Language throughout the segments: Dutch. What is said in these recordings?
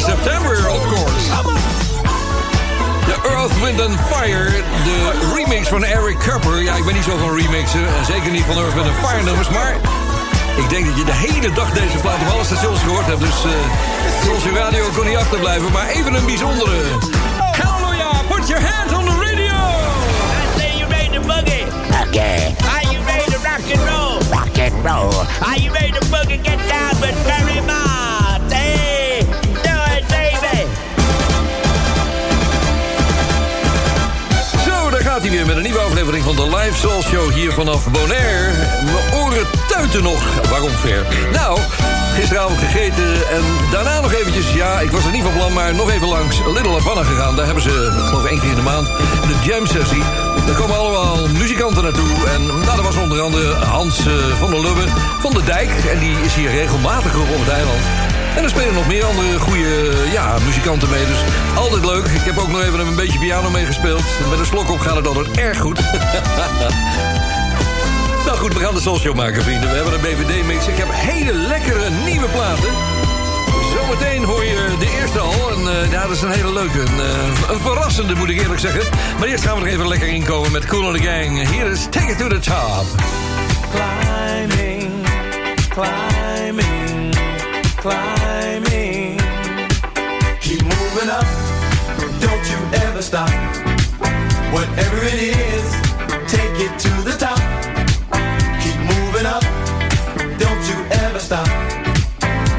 September, of course. De Earth, Wind and Fire, de remix van Eric Cooper. Ja, ik ben niet zo van remixen, en zeker niet van Earth, Wind and Fire nummers, maar... Ik denk dat je de hele dag deze plaat op alle stations gehoord hebt. Dus uh, zoals je radio kon niet achterblijven. Maar even een bijzondere. Hallelujah, put your hands on the radio. I say you ready to boogie. Okay. Are you ready to rock and roll? Rock and roll. Are you ready to boogie? Get down with Barry Mott. Gaat hij weer met een nieuwe aflevering van de Live Soul Show hier vanaf Bonaire. Mijn oren tuiten nog. Waarom ver? Nou, gisteravond gegeten en daarna nog eventjes... Ja, ik was er niet van plan, maar nog even langs Little Havana gegaan. Daar hebben ze, geloof één keer in de maand, de jam sessie. Daar komen allemaal muzikanten naartoe. En nou, was onder andere Hans eh, van der Lubbe van de Dijk. En die is hier regelmatig op het eiland. En er spelen nog meer andere goede ja, muzikanten mee. Dus altijd leuk. Ik heb ook nog even een beetje piano meegespeeld. Met een slok op gaat het altijd erg goed. nou goed, we gaan de social maken, vrienden. We hebben een BVD-mix. Ik heb hele lekkere nieuwe platen. Zometeen hoor je de eerste al. En uh, ja, dat is een hele leuke. Een, uh, een, verrassende, moet ik eerlijk zeggen. Maar eerst gaan we er even lekker inkomen met Cool the Gang. Hier is Take It To The Top. Climbing, climbing, climbing. Keep moving up, don't you ever stop. Whatever it is, take it to the top. Keep moving up, don't you ever stop.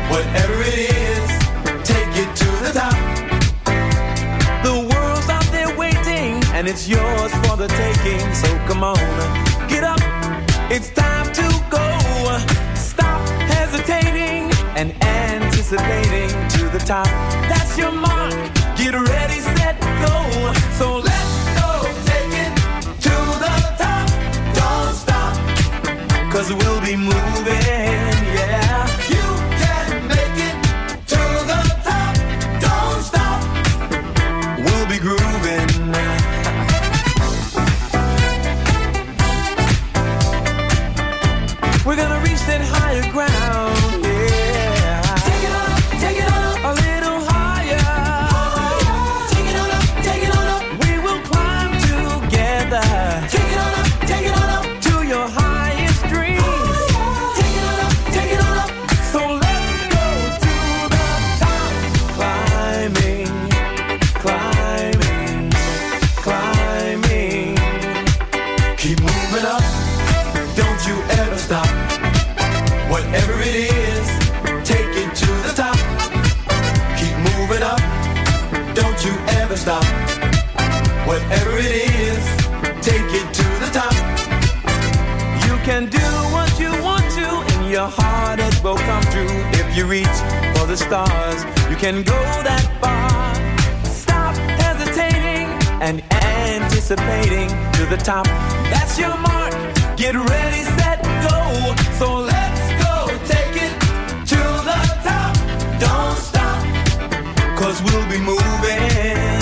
Whatever it is, take it to the top. The world's out there waiting, and it's yours for the taking. So come on, get up, it's time and anticipating to the top. That's your mark. Get ready, set, go. So let's go, take it to the top. Don't stop, cause we'll be moving, yeah. You reach for the stars, you can go that far. Stop hesitating and anticipating to the top. That's your mark. Get ready, set, go. So let's go. Take it to the top. Don't stop. Cause we'll be moving,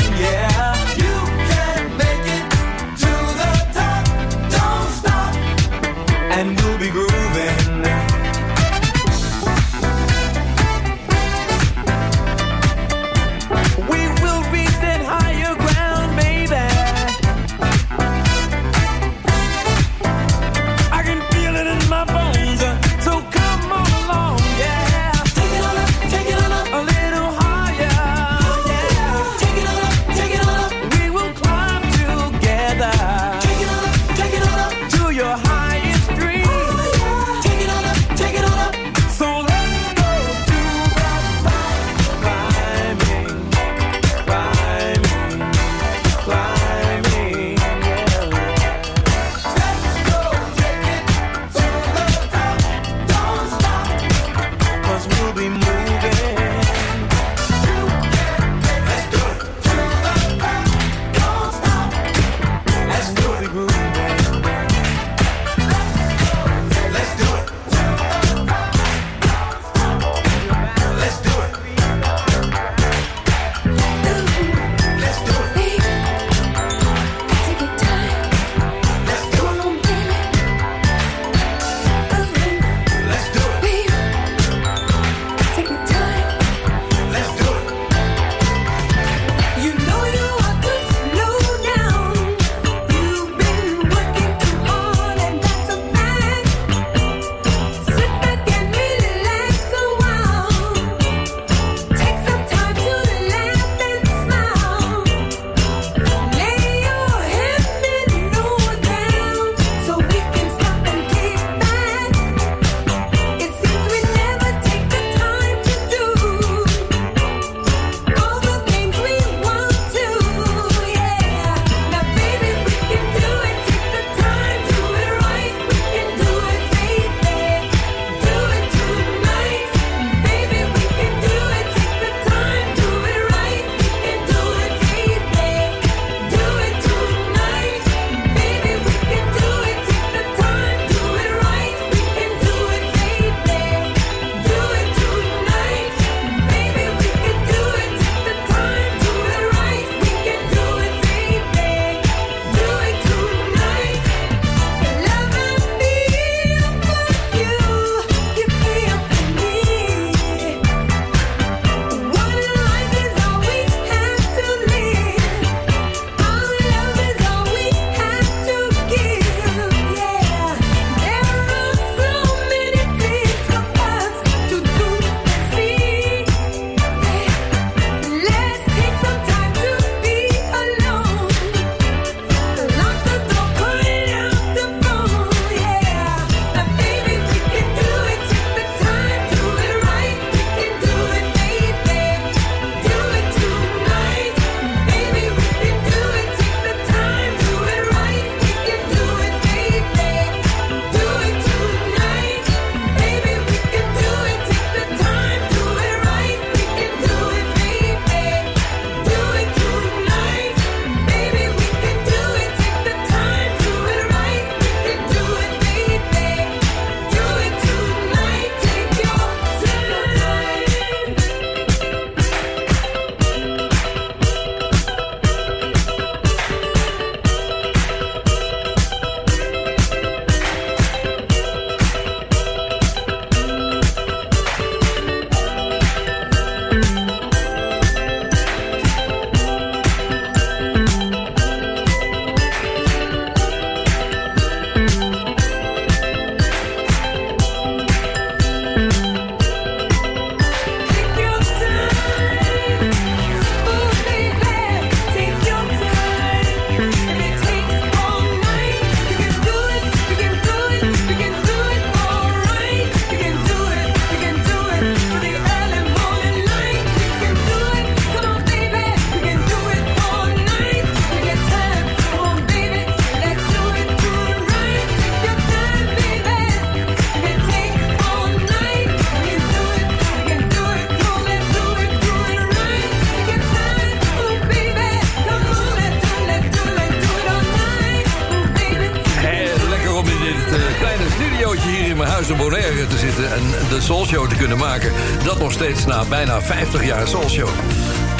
na bijna 50 jaar Soul Show.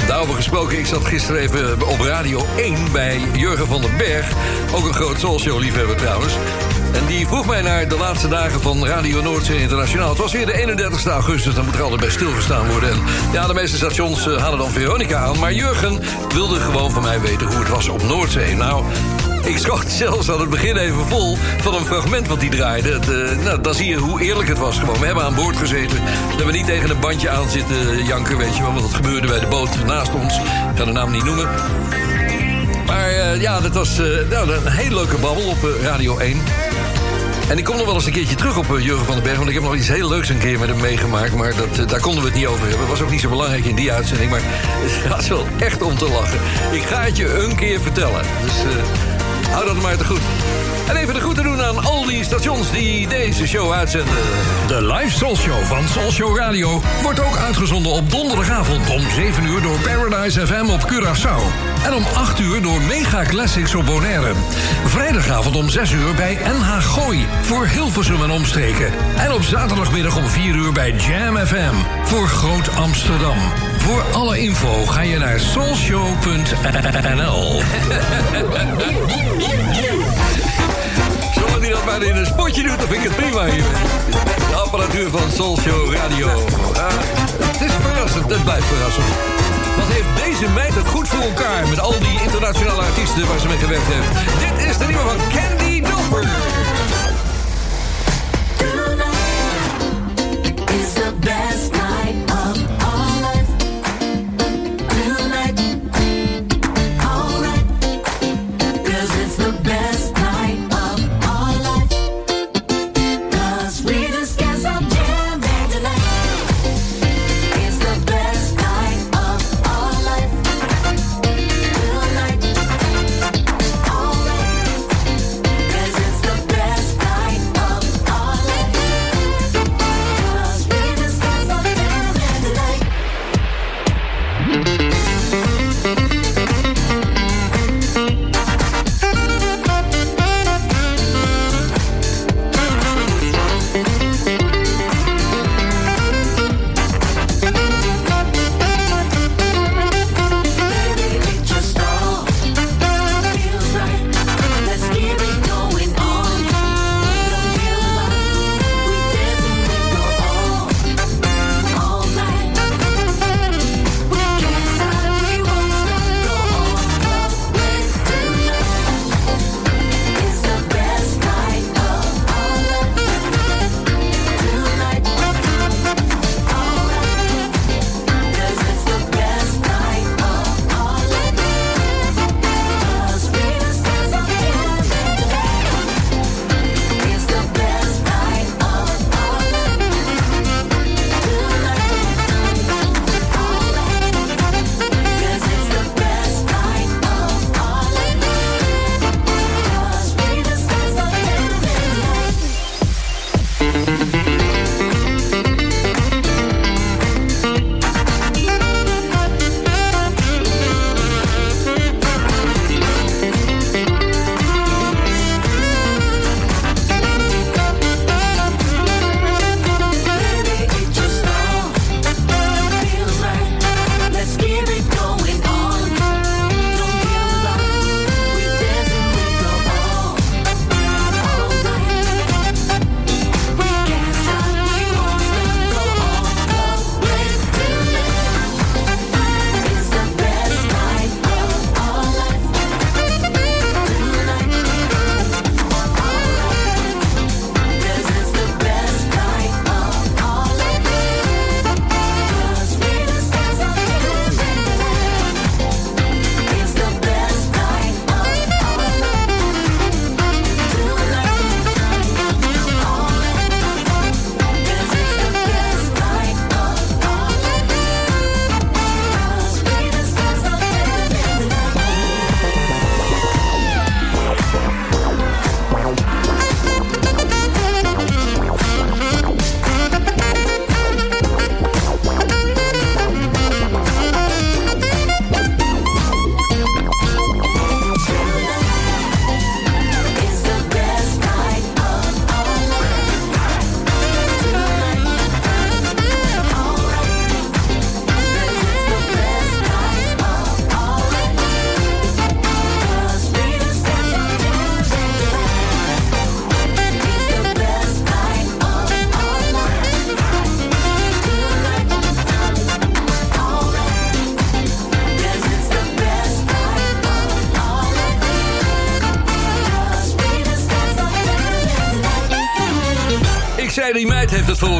Daarover gesproken, ik zat gisteren even op Radio 1 bij Jurgen van den Berg. Ook een groot Soul Show liefhebber trouwens. En die vroeg mij naar de laatste dagen van Radio Noordzee Internationaal. Het was weer de 31 augustus, dan moet er altijd bij stilgestaan worden. En ja, de meeste stations uh, hadden dan Veronica aan. Maar Jurgen wilde gewoon van mij weten hoe het was op Noordzee. Nou, ik schoot zelfs aan het begin even vol van een fragment wat hij draaide. Uh, nou, dan zie je hoe eerlijk het was gewoon. We hebben aan boord gezeten. We hebben niet tegen een bandje aan zitten janken, weet je wel. Want dat gebeurde bij de boot naast ons. Ik ga de naam niet noemen. Maar uh, ja, dat was nou, een hele leuke babbel op Radio 1. En ik kom nog wel eens een keertje terug op Jurgen van den Berg... want ik heb nog iets heel leuks een keer met hem meegemaakt... maar dat, daar konden we het niet over hebben. Was ook niet zo belangrijk in die uitzending... maar het was wel echt om te lachen. Ik ga het je een keer vertellen. Dus hou dat maar te goed. En even de groeten doen aan al die stations die deze show uitzenden. De live Soul Show van Soul Show Radio wordt ook uitgezonden op donderdagavond om 7 uur door Paradise FM op Curaçao. En om 8 uur door Mega Classics op Bonaire. Vrijdagavond om 6 uur bij NH Gooi voor Hilversum en omstreken. En op zaterdagmiddag om 4 uur bij Jam FM voor Groot Amsterdam. Voor alle info ga je naar soulshow.nl. Zolang hij dat maar in een spotje doet, dan vind ik het prima hier. De apparatuur van Soul Show Radio. Uh, het is verrassend, het blijft verrassend. Wat heeft deze meid het goed voor elkaar... met al die internationale artiesten waar ze mee gewerkt heeft. Dit is de nieuwe van Candy Dopper.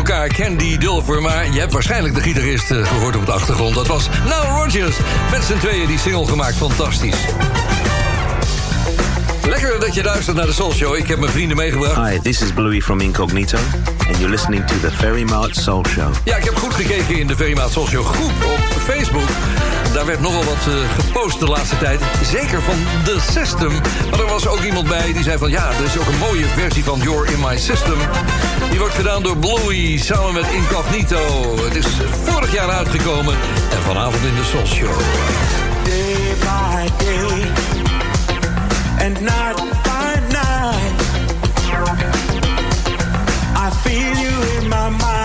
Elkaar, Candy Dulfer. Maar je hebt waarschijnlijk de gitarist eh, gehoord op de achtergrond. Dat was Nile Rodgers. Met z'n tweeën die single gemaakt. Fantastisch. Lekker dat je luistert naar de Soul Show. Ik heb mijn vrienden meegebracht. Hi, this is Bluey from Incognito, and you're listening to the Ferry Mart Soul Show. Ja, ik heb goed gekeken in de Verimaat Soul Show groep op Facebook. Daar werd nogal wat eh, gepost de laatste tijd. Zeker van The System. Maar er was ook iemand bij die zei van... ja, er is ook een mooie versie van You're In My System. Die wordt gedaan door Bluey samen met Incognito. Het is vorig jaar uitgekomen. En vanavond in de Soul Show. day by day and night by night. I feel you in my mind.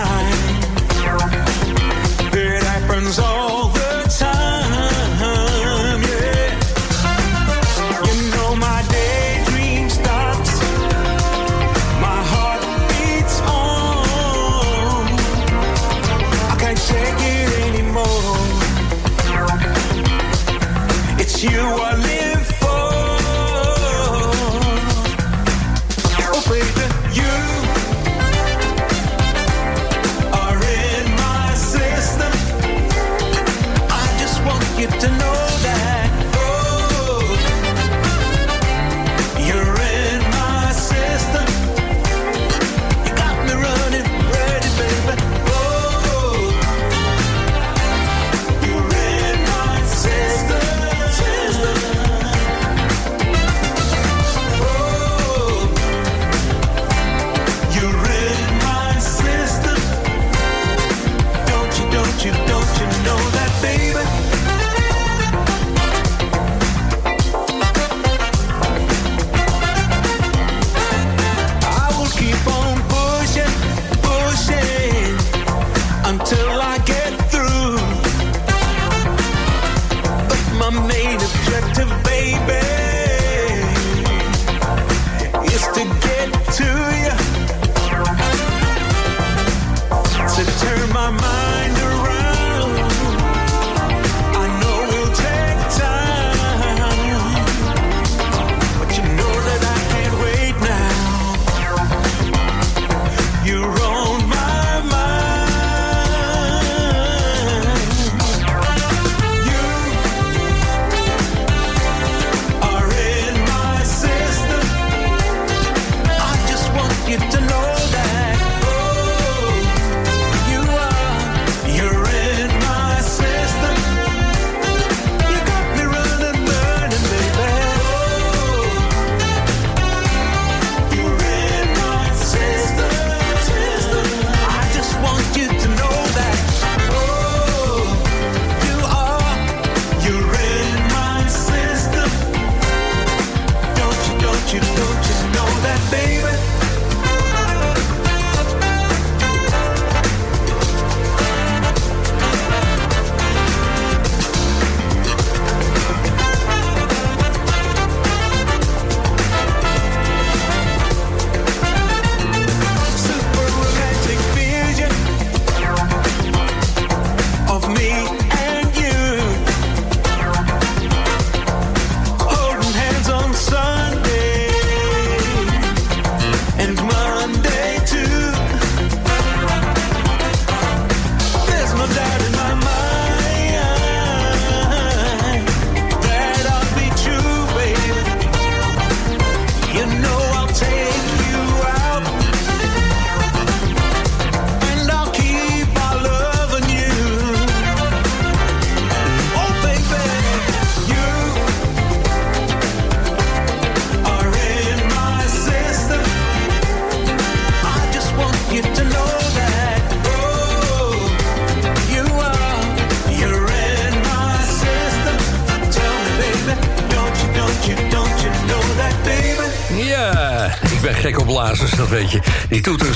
You I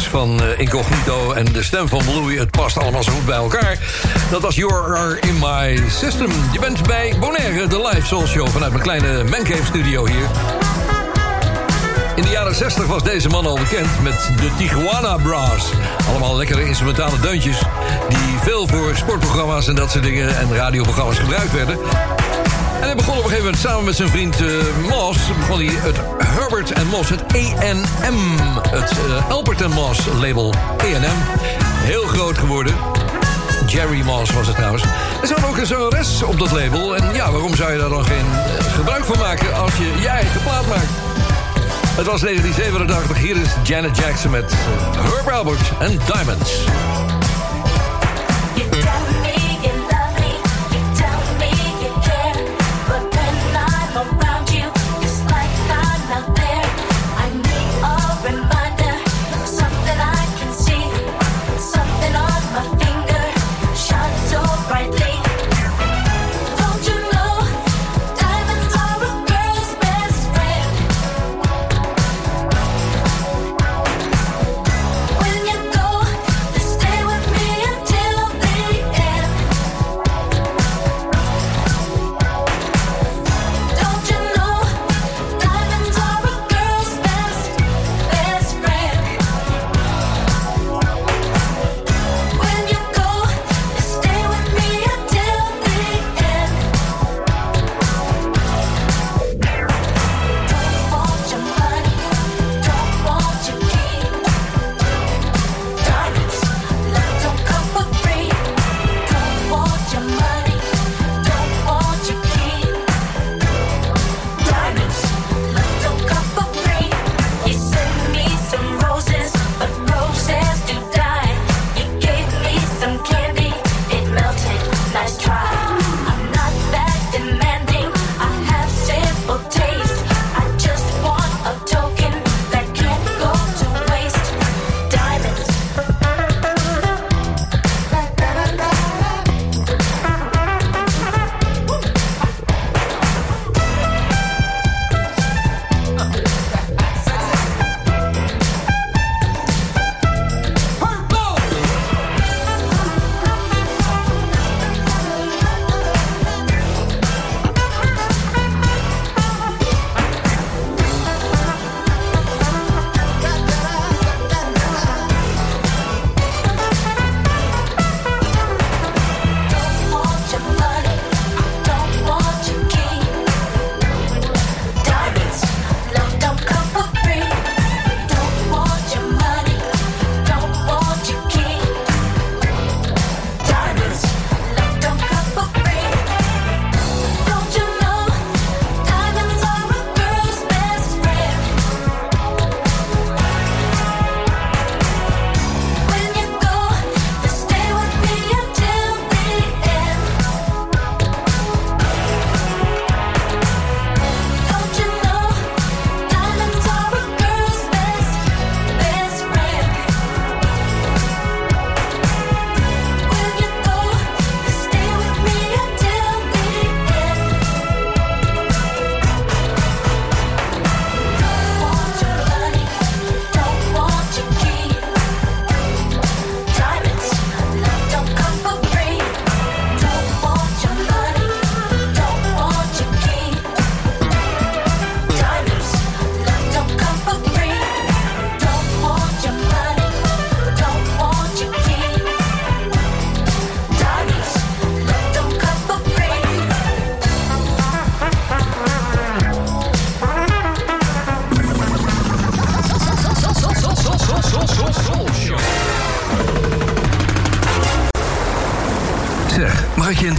van eh, Incognito en de stem van Bluey... het past allemaal zo goed bij elkaar. Dat was You're In My System. Je bent bij Bonaire, de live soul show... vanuit mijn kleine Mancave studio hier. In de jaren 60 was deze man al bekend met de Tijuana Brass. Allemaal lekkere instrumentale deuntjes... die veel voor sportprogramma's en dat soort dingen... en radioprogramma's gebruikt werden. En hij begon op een gegeven moment samen met zijn vriend eh, Moss... begon hij het Herbert en Moss, het A&M... het eh, Albert en Moss label A&M. Heel groot geworden. Jerry Moss was het trouwens. Er zat ook een zangeres op dat label. En ja, waarom zou je daar dan geen eh, gebruik van maken... als je je eigen plaat maakt? Het was 1987. Hier is Janet Jackson met eh, Herb Albert en Diamonds.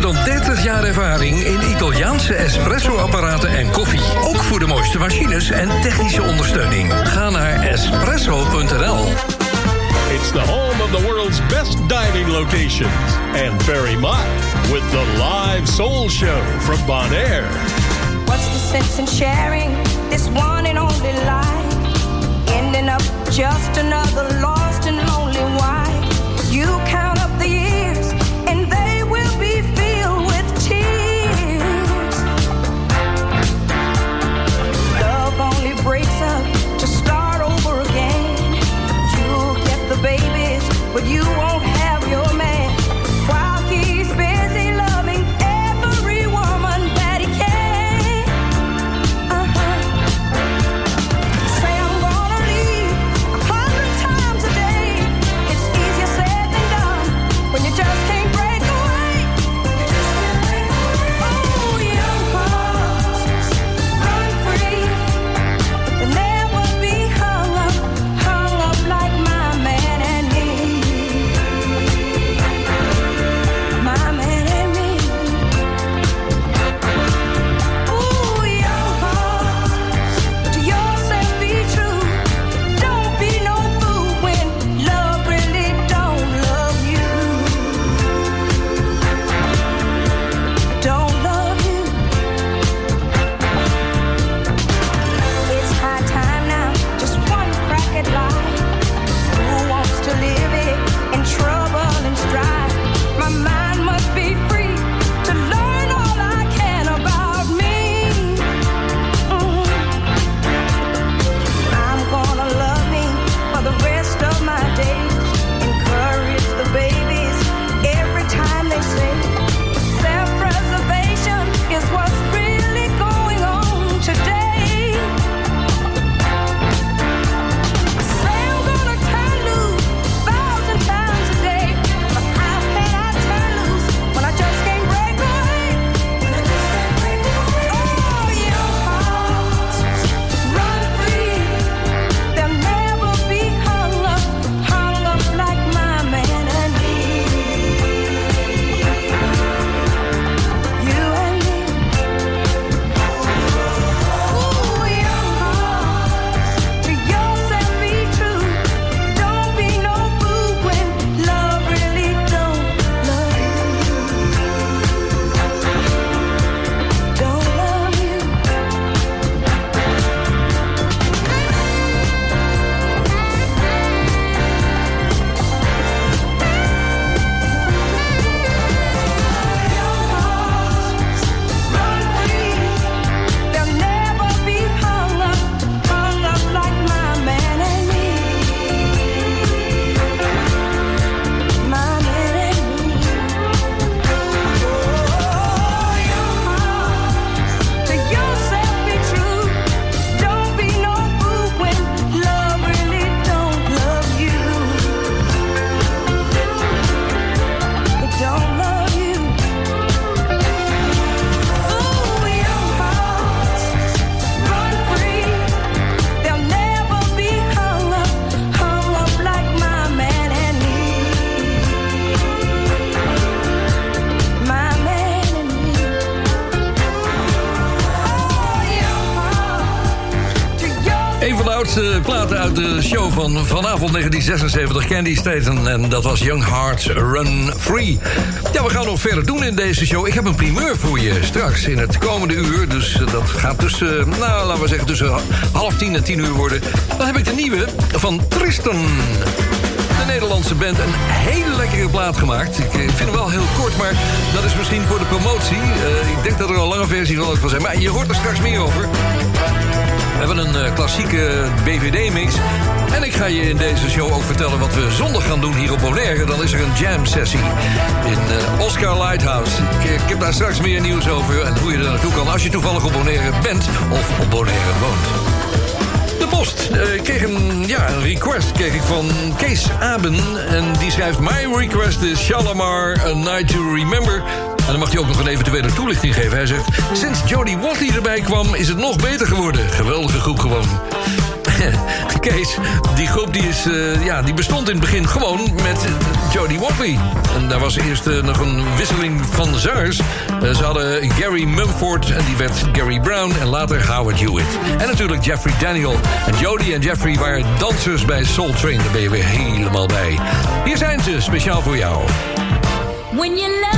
dan 30 jaar ervaring in Italiaanse espresso-apparaten en koffie. Ook voor de mooiste machines en technische ondersteuning. Ga naar espresso.nl. It's the home of the world's best diving locations. And Ferry Mott with the live soul show from Bonaire. What's the sense in sharing this one and only life? Ending up just another lost but you won't show van vanavond 1976, Candy Staten. En dat was Young Hearts Run Free. Ja, we gaan nog verder doen in deze show. Ik heb een primeur voor je straks in het komende uur. Dus eh, dat gaat tussen, nou, laten we zeggen, tussen half tien en tien uur worden. Dan heb ik de nieuwe van Tristan. De Nederlandse band een hele lekkere plaat gemaakt. Ik eh, vind hem wel heel kort, maar dat is misschien voor de promotie. Eh, ik denk dat er al een lange versie van zijn. Maar je hoort er straks meer over. We hebben een eh, klassieke BVD-mix. En ik ga je in deze show ook vertellen wat we zondag gaan doen hier op Bonaire. Dan is er een jam-sessie in eh, Oscar Lighthouse. Ik, ik heb daar straks meer nieuws over en hoe je er naartoe kan... als je toevallig op Bonaire bent of op Bonaire woont. De post. Eh, ik kreeg een, ja, een request kreeg ik van Kees Aben. En die schrijft... My request is Shalamar, A Night to Remember... En dan mag hij ook nog een eventuele toelichting geven. Hij zegt, sinds Jodie Watley erbij kwam is het nog beter geworden. Geweldige groep gewoon. Kees, die groep die is, eh, ja, die bestond in het begin gewoon met Jodie Watley. En daar was eerst eh, nog een wisseling van zangers. Eh, ze hadden Gary Mumford en die werd Gary Brown en later Howard Hewitt. En natuurlijk Jeffrey Daniel. En Jodie en Jeffrey waren dansers bij Soul Train. Daar ben je weer helemaal bij. Hier zijn ze, speciaal voor jou. When you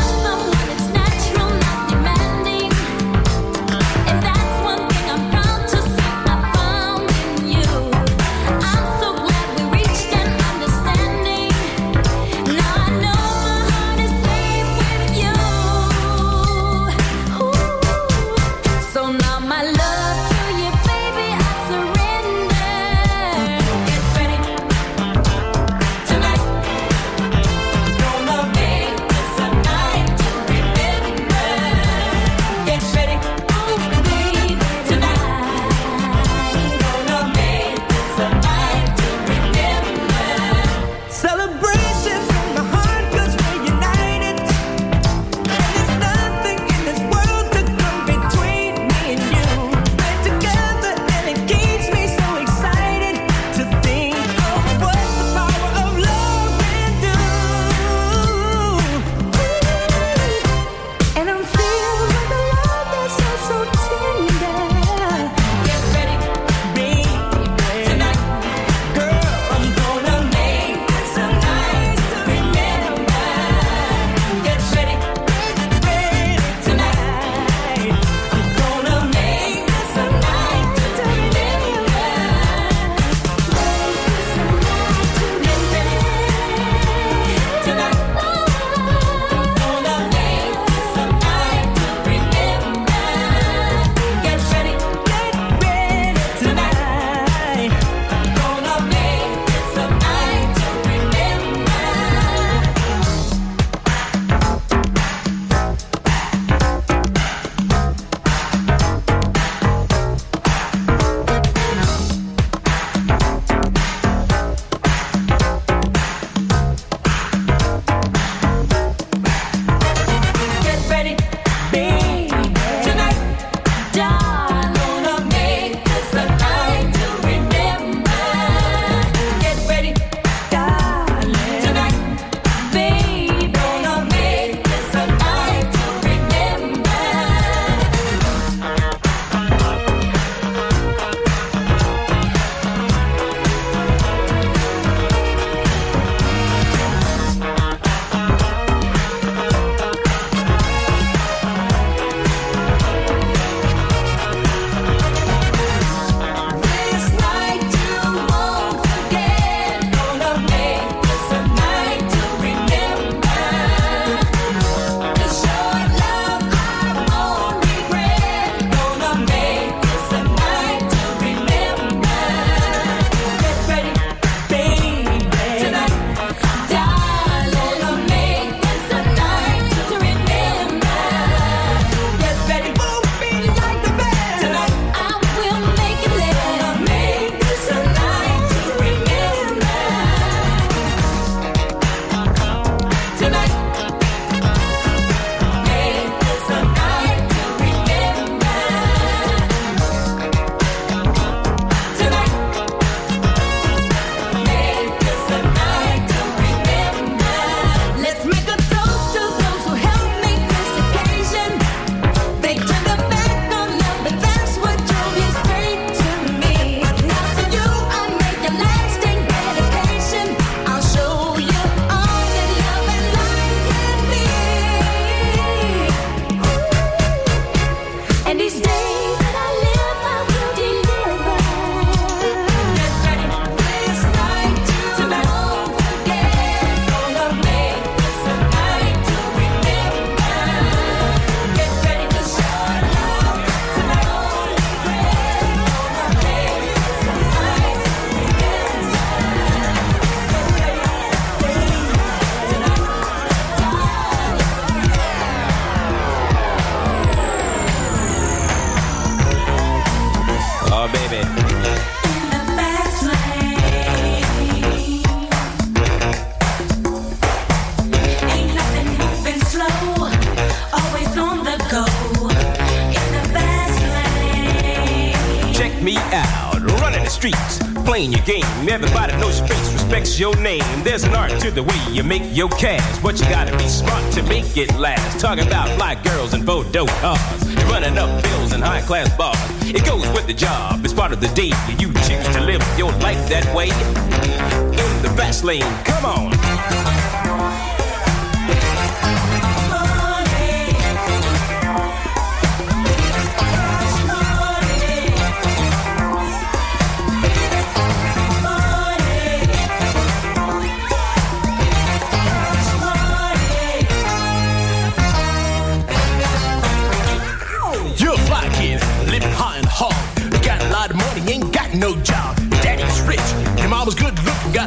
your name. There's an art to the way you make your cash, but you gotta be smart to make it last. Talking about fly girls and photo cars, running up bills in high class bars. It goes with the job, it's part of the day. You choose to live your life that way. In the fast lane, come on.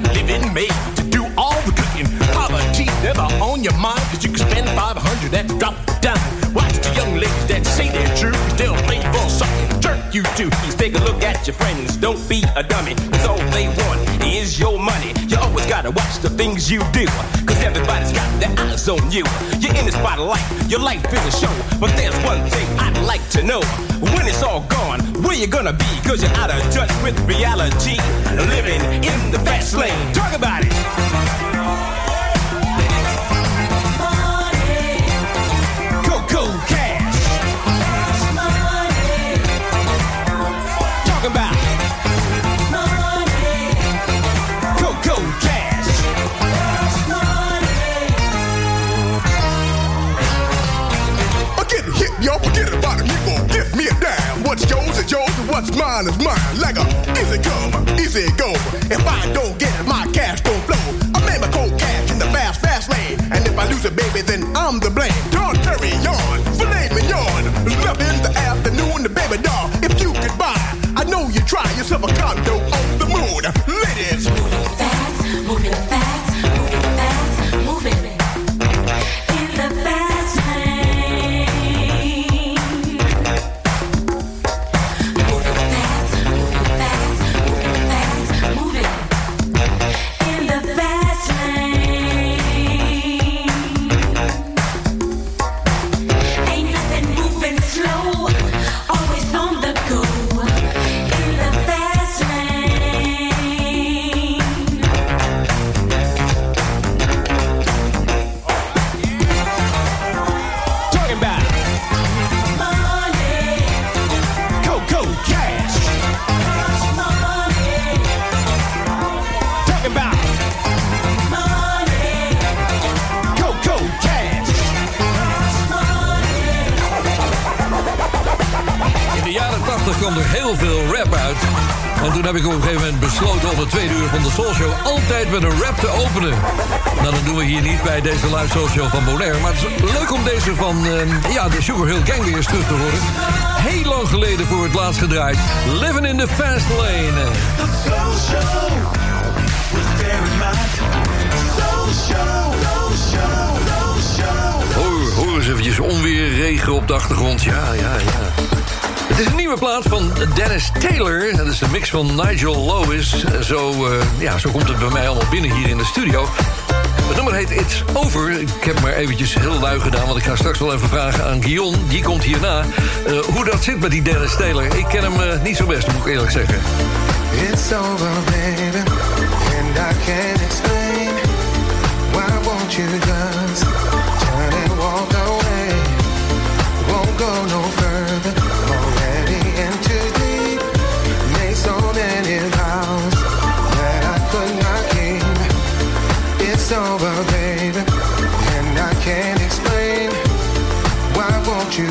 Got living made to do all the cooking. Poverty never on your mind, cause you can spend 500 at the drop dime. Watch the young ladies that say they're true, they'll play for something. Jerk you do. Please take a look at your friends, don't be a dummy. Cause all they want is your money. You always gotta watch the things you do, cause everybody's got eyes on you. You're in the spotlight, your life is a show. But there's one thing I'd like to know. When it's all gone, where you gonna be? Cause you're out of touch with reality. Living in the fast lane. Talk about it. Mine is mine. Like a easy come, easy go. If I don't get it, my cash don't flow. I made my cold cash in the fast, fast lane. And if I lose it, baby, then I'm the blame. Don't carry on, filet mignon. Love in the afternoon, the baby doll. If you could buy, I know you try yourself a condo on the moon. Ladies, Nou, dat doen we hier niet bij deze live Show van Bonaire. Maar het is leuk om deze van eh, ja, de Sugar Hill Gang weer eens terug te horen. Heel lang geleden voor het laatst gedraaid. Living in the Fast Lane. The Show. Hoor, hoor eens eventjes onweer, regen op de achtergrond. Ja, ja, ja. Het is een nieuwe plaat van Dennis Taylor. Dat is de mix van Nigel Lewis. Zo, eh, ja, zo komt het bij mij allemaal binnen hier in de studio. Het nummer heet It's Over. Ik heb maar eventjes heel lui gedaan... want ik ga straks wel even vragen aan Guillaume. Die komt hierna. eh, hoe dat zit met die Dennis Taylor. Ik ken hem eh, niet zo best, moet ik eerlijk zeggen. It's over, baby, and I can't explain. Why won't you just turn and walk away? Won't go no further, It's over, baby, and I can't explain. Why won't you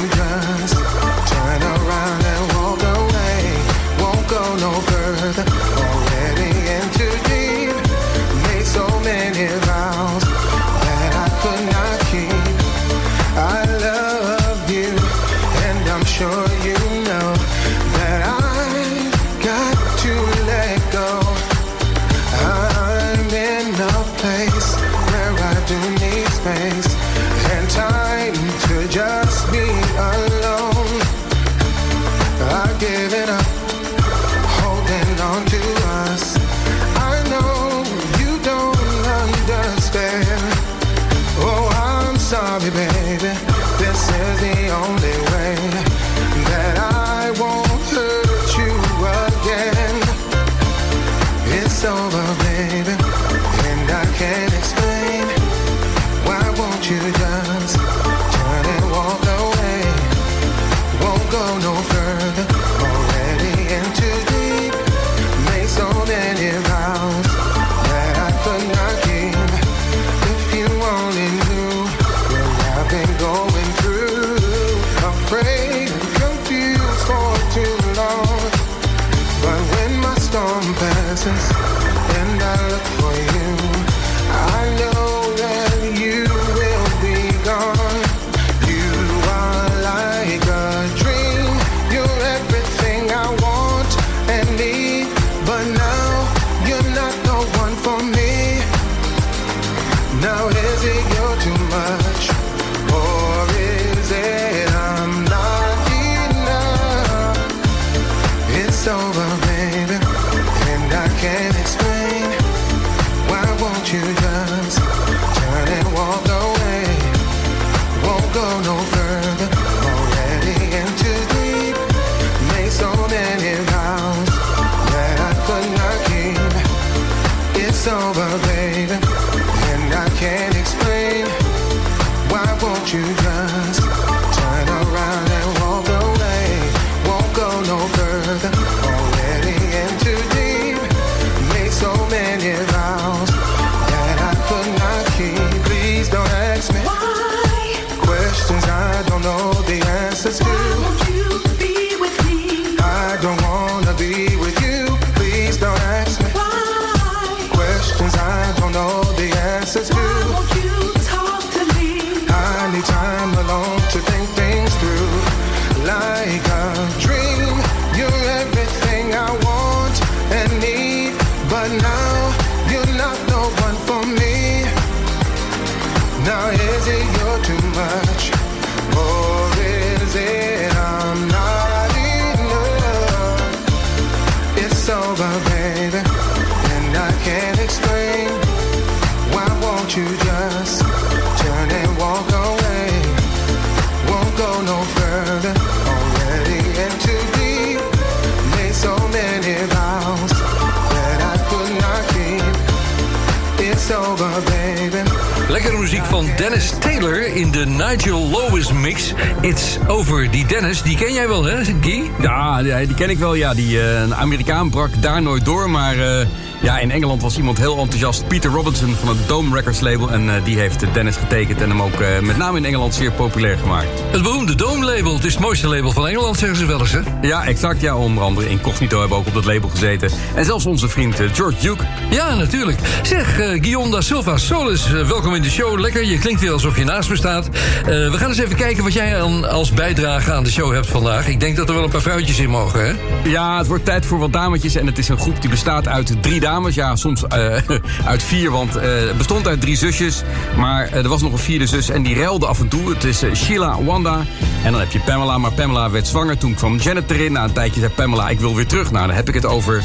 Dennis Taylor in de Nigel Lewis mix. It's over. Die Dennis, die ken jij wel, hè, Guy? Ja, die, ken ik wel. Ja, die eh, Amerikaan brak daar nooit door. Maar eh, ja, in Engeland was iemand heel enthousiast. Peter Robinson van het Dome Records label. En eh, die heeft Dennis getekend en hem ook eh, met name in Engeland zeer populair gemaakt. Het beroemde Dome label. Het is het mooiste label van Engeland, zeggen ze wel eens, hè? Ja, exact. Ja, onder andere Incognito hebben ook op dat label gezeten. En zelfs onze vriend eh, George Duke. Ja, natuurlijk. Zeg, Guillaume da Silva Solis, welkom in de show. Lekker, je klinkt weer alsof je naast me staat. We gaan eens even kijken wat jij aan, als bijdrage aan de show hebt vandaag. Ik denk dat er wel een paar vrouwtjes in mogen, hè? Ja, het wordt tijd voor wat dametjes. En het is een groep die bestaat uit drie dames. Ja, soms eh, uit vier, want eh, het bestond uit drie zusjes. Maar eh, er was nog een vierde zus en die ruilde af en toe. Het is Sheila Wanda. En dan heb je Pamela. Maar Pamela werd zwanger. Toen kwam Janet erin. Na een tijdje zei Pamela, ik wil weer terug. Nou, dan heb ik het over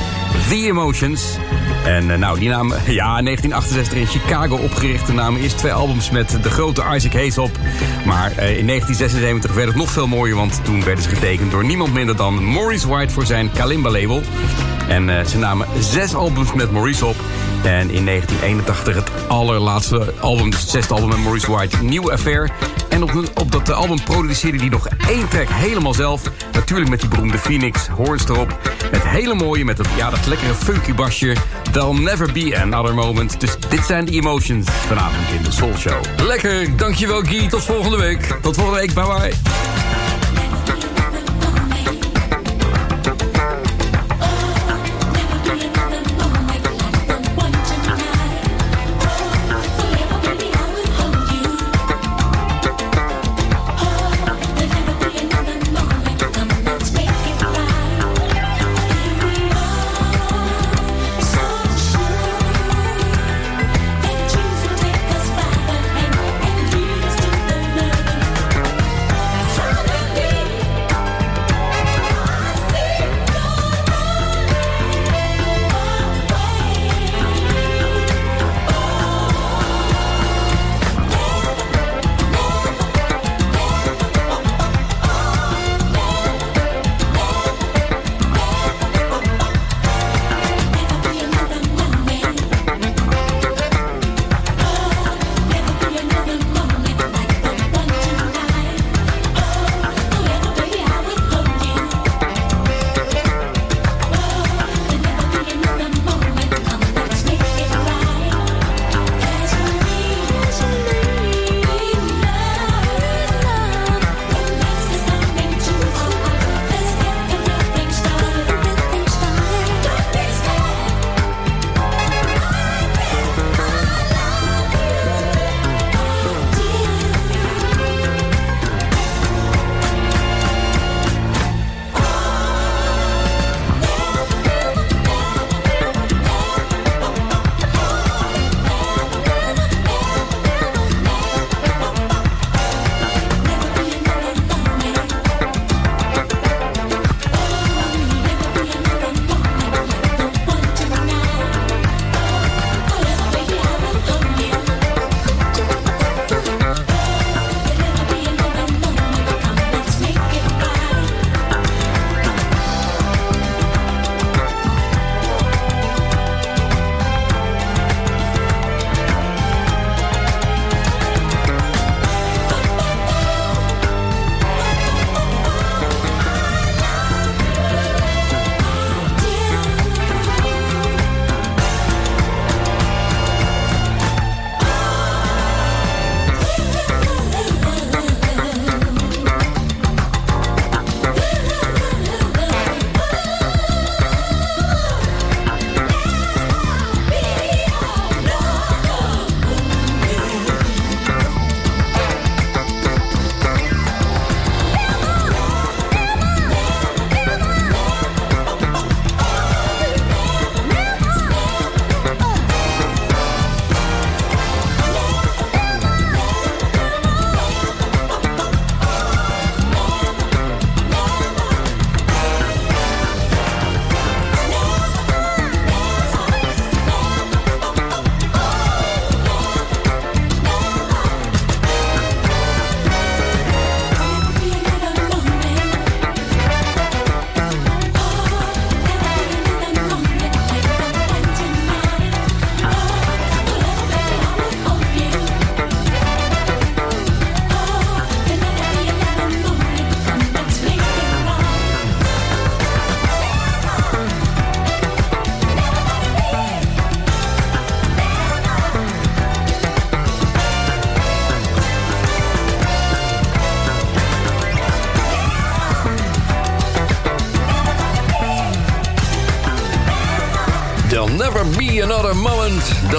The Emotions. En eh, nou, die naam, ja, in 1968 in Chicago opgericht. De namen eerst twee albums met de grote Isaac Hayes op. Maar eh, in 1976 werd het nog veel mooier, want toen werden ze getekend door niemand minder dan Maurice White voor zijn Kalimba-label. En eh, ze namen zes albums met Maurice op. En in 1981 het allerlaatste album, dus het zesde album met Maurice White, New Affair. En op, op dat album produceerde hij nog één track helemaal zelf. Natuurlijk met die beroemde Phoenix Horns erop. Het hele mooie met ja, dat lekkere funky basje. There'll never be another moment. Dus dit zijn de emotions vanavond in de Soul Show. Lekker, dankjewel Guy. Tot volgende week. Tot volgende week, bye bye.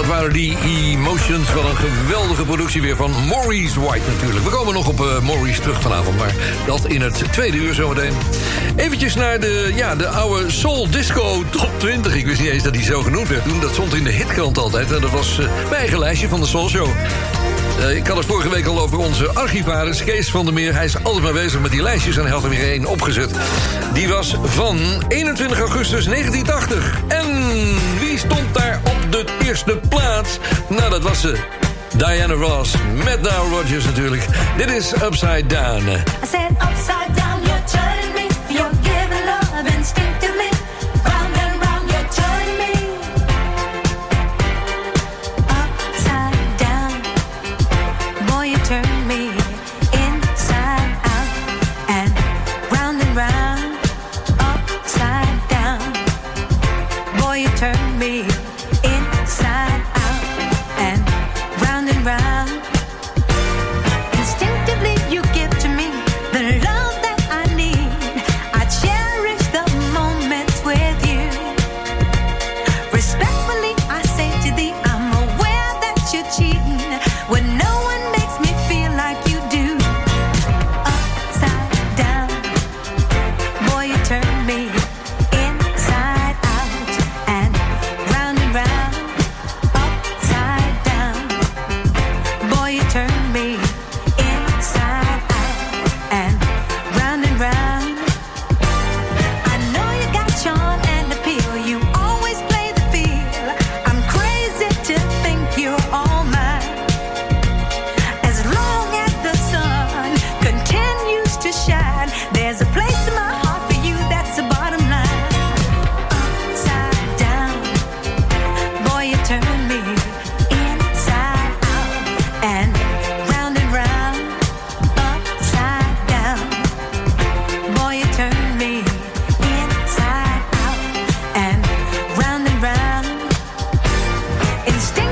Dat waren die Emotions. Wat een geweldige productie weer van Maurice White natuurlijk. We komen nog op eh, Maurice terug vanavond, maar dat in het tweede uur zometeen. Eventjes naar de, ja, de oude Soul Disco Top 20. Ik wist niet eens dat die zo genoemd werd toen. Dat stond in de hitkrant altijd. En dat was eh, mijn eigen lijstje van de Soul Show. Eh, ik had het vorige week al over onze archivaris Kees van der Meer. Hij is altijd maar bezig met die lijstjes en hij had er weer één opgezet. Die was van 21 augustus 1980. En wie stond daar op de eerste plaats? Nou, dat was ze. Diana Ross met Now Rogers natuurlijk. Dit is Upside Down. Instinct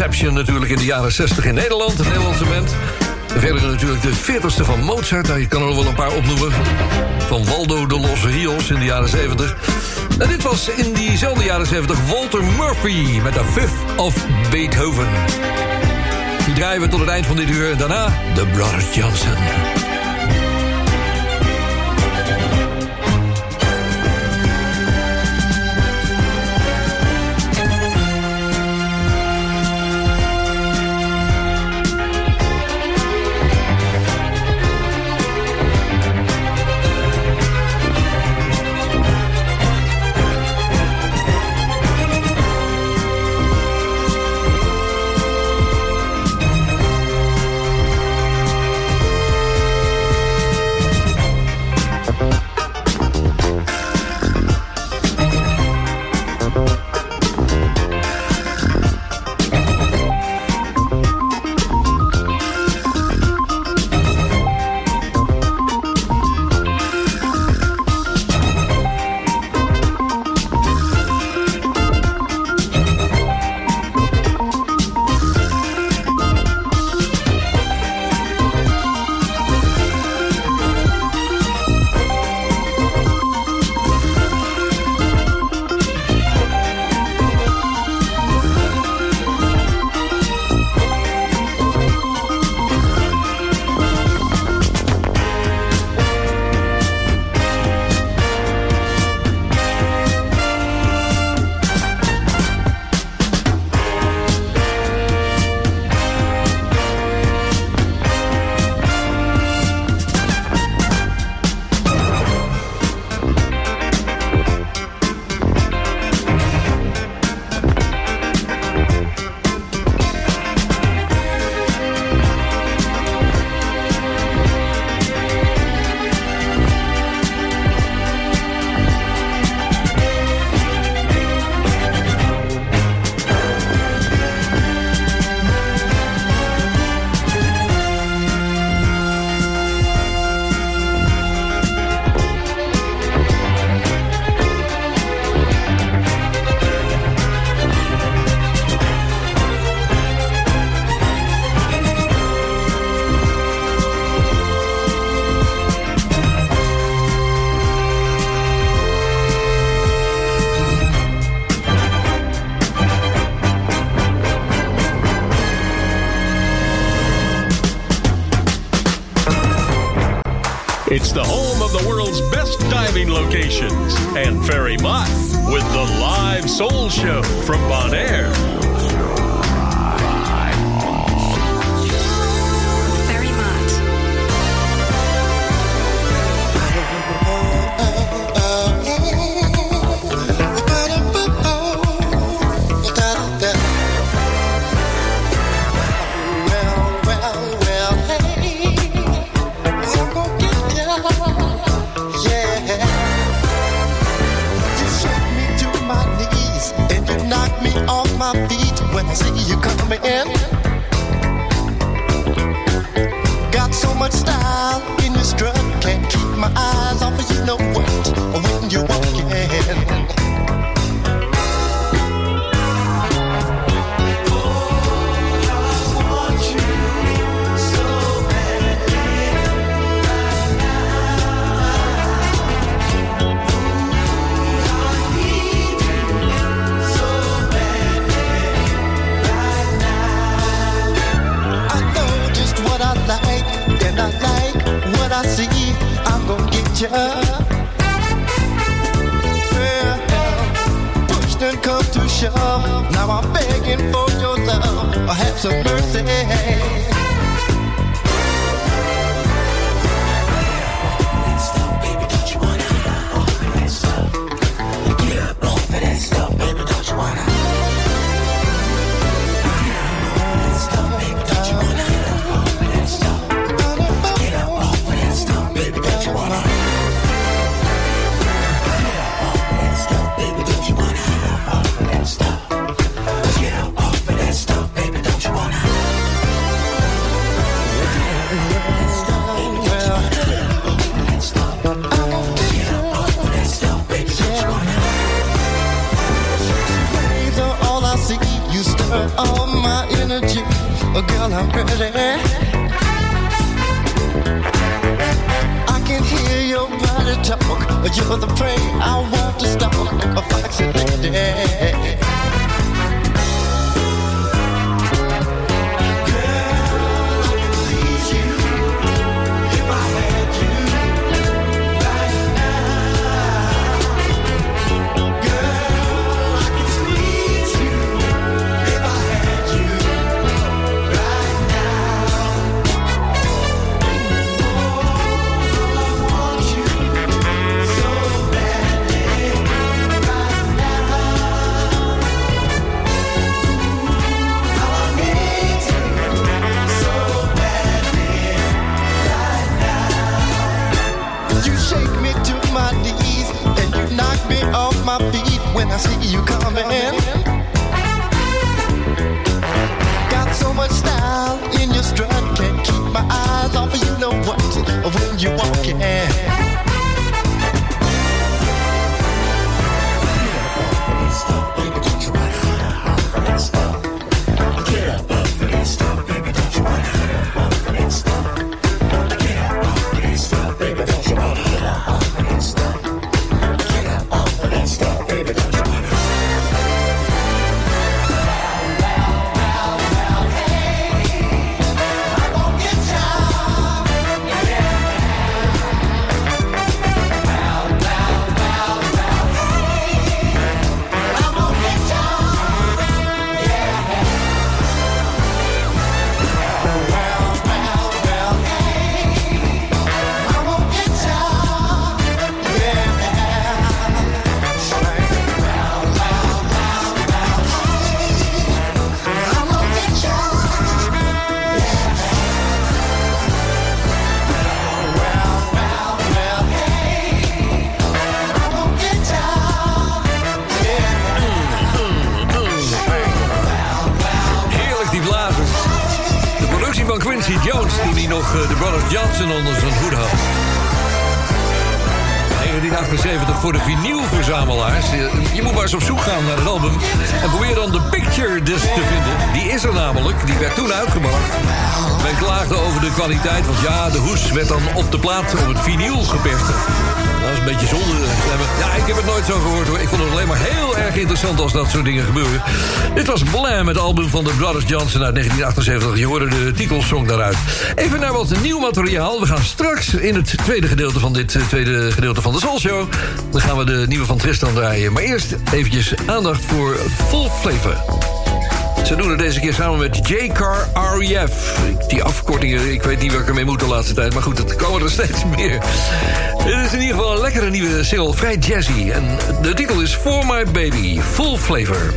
Exception natuurlijk in de jaren 60 in Nederland. Een Nederlandse band. Verder natuurlijk de 40ste van Mozart. Nou, je kan er wel een paar opnoemen. Van Waldo de Los Rios in de jaren 70. En dit was in diezelfde jaren 70 Walter Murphy met de Fifth of Beethoven. Die draaien we tot het eind van dit uur. Daarna de Brothers Johnson. It's the home of the world's best diving locations and Ferry Mott with the live soul show from Bonaire. Dat soort dingen gebeuren. Dit was Blam, het album van de Brothers Johnson uit 1978. Je hoorde de titelsong daaruit. Even naar wat nieuw materiaal. We gaan straks in het tweede gedeelte van dit eh, tweede gedeelte van de Soul Show. Dan gaan we de nieuwe van Tristan draaien. Maar eerst eventjes aandacht voor Full Flavor. Ze doen het deze keer samen met J-Car REF. Die afkortingen, ik weet niet waar ik ermee moet de laatste tijd... maar goed, het komen er steeds meer. Dit is in ieder geval een lekkere nieuwe single, vrij jazzy. En de titel is For My Baby, Full Flavor.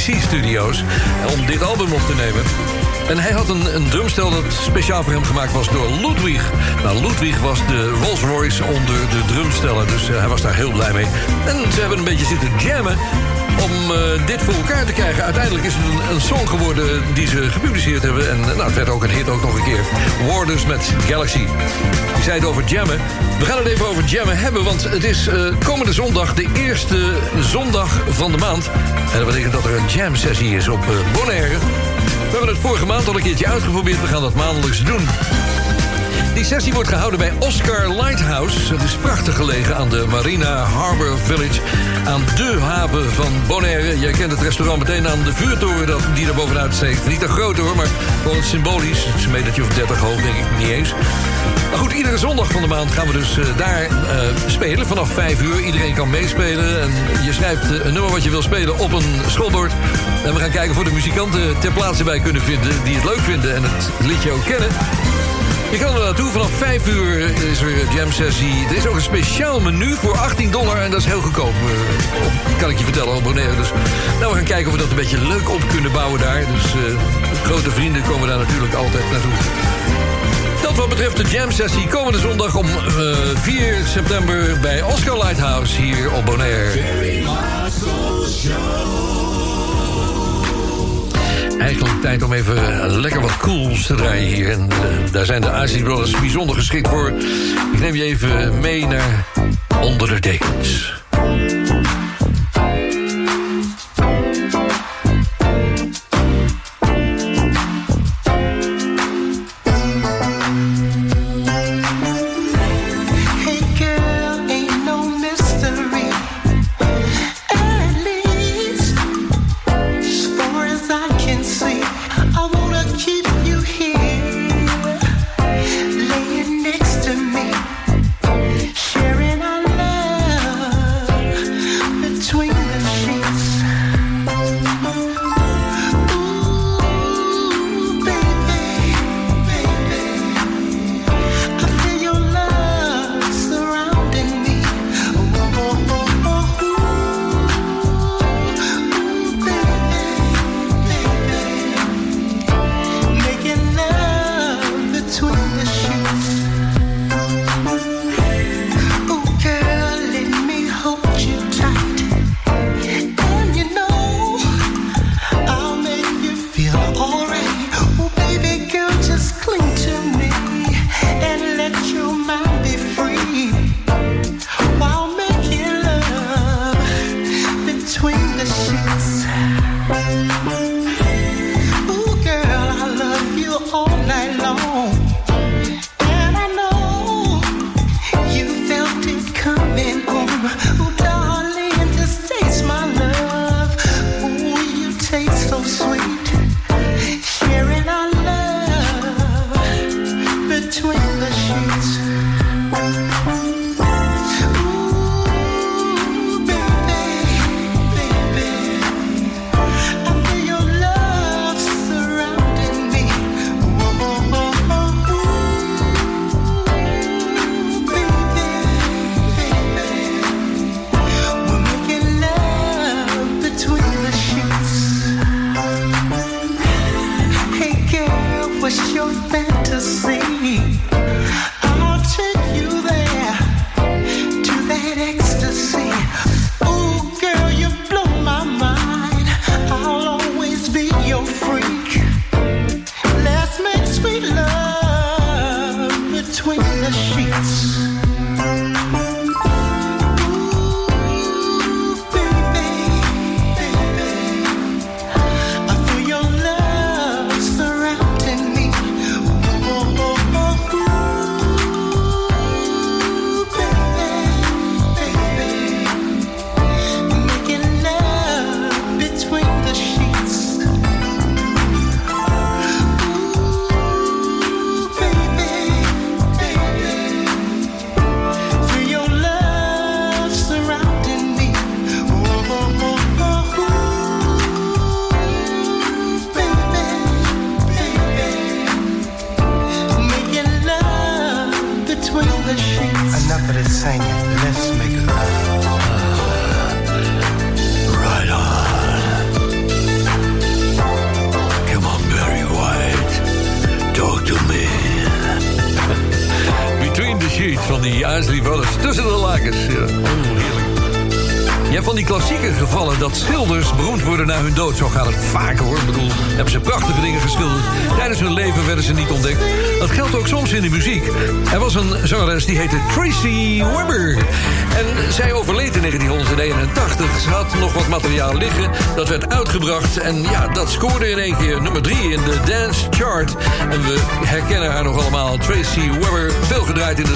ABC-studio's om dit album op te nemen. En hij had een, een drumstel dat speciaal voor hem gemaakt was door Ludwig. Nou, Ludwig was de Rolls Royce onder de drumstellen, dus eh, hij was daar heel blij mee. En ze hebben een beetje zitten jammen om eh, dit voor elkaar te krijgen. Uiteindelijk is het een, een song geworden die ze gepubliceerd hebben. En nou, het werd ook een hit ook nog een keer. Warders met Galaxy. Die zei het over jammen. We gaan het even over jammen hebben, want het is eh, komende zondag de eerste zondag van de maand. En dat betekent dat er een jam sessie is op eh, Bonaire. We hebben het vorige maand al een keertje uitgeprobeerd. We gaan dat maandelijks doen. Die sessie wordt gehouden bij Oscar Lighthouse. Het is prachtig gelegen aan de Marina Harbor Village. Aan de haven van Bonaire. Je kent het restaurant meteen aan de vuurtoren dat, die er bovenuit steekt. Niet te groot hoor, maar gewoon symbolisch. Het is een metertje of 30 hoog, denk ik niet eens. Maar goed, iedere zondag van de maand gaan we dus eh, daar eh, spelen. Vanaf 5 uur. Iedereen kan meespelen. En je schrijft eh, een nummer wat je wil spelen op een schoolbord. En we gaan kijken of de muzikanten ter plaatse bij kunnen vinden... die het leuk vinden en het liedje ook kennen. Je kan er naartoe. Vanaf 5 uur is er een jam sessie. Er is ook een speciaal menu voor 18 dollar. En dat is heel goedkoop. eh, kan ik je vertellen Bonaire. Dus nou, we gaan kijken of we dat een beetje leuk op kunnen bouwen daar. Dus eh, grote vrienden komen daar natuurlijk altijd naartoe. Dat wat betreft de jam sessie komende zondag om eh, 4 september bij Oscar Lighthouse hier op Bonaire. Eigenlijk tijd om even lekker wat cools te draaien hier. En eh, daar zijn de Isley Brothers bijzonder geschikt voor. Ik neem je even mee naar Onder de Dekens.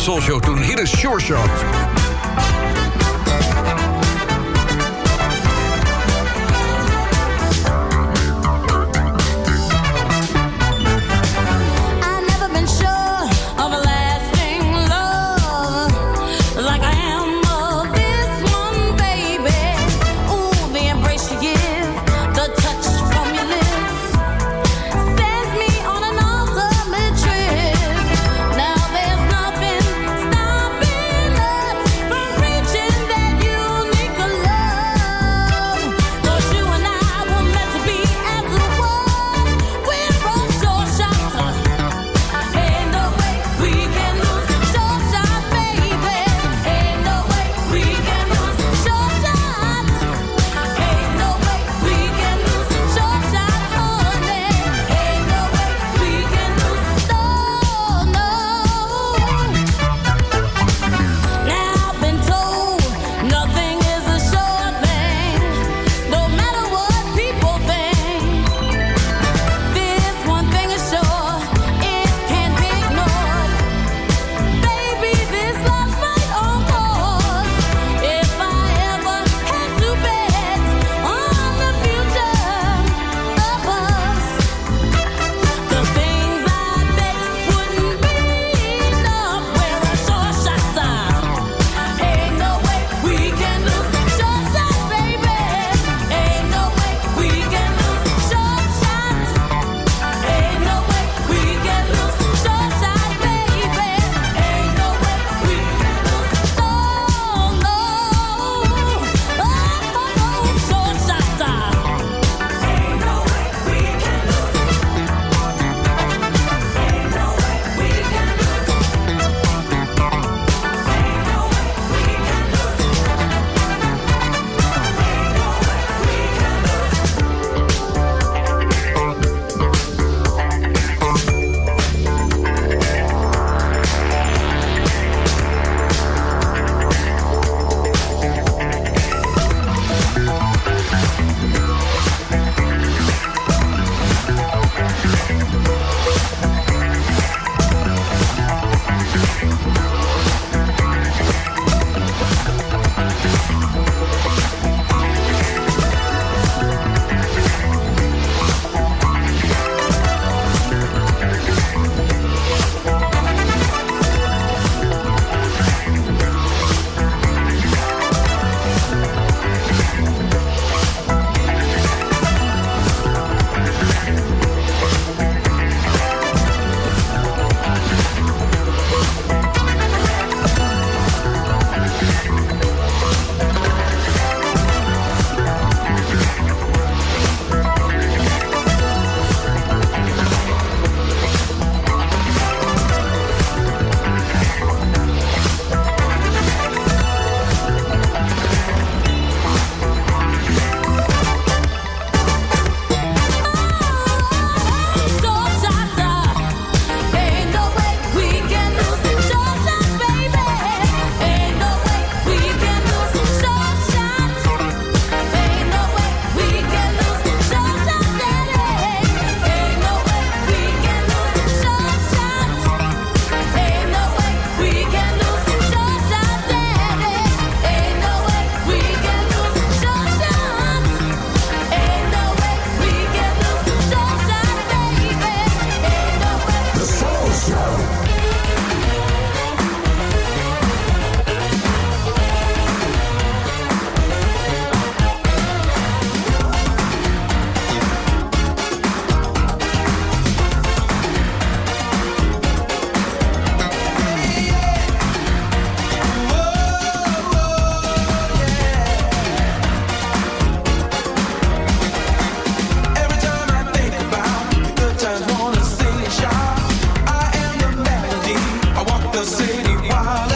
Soul Show toen. Hier is Sure Shot. Wild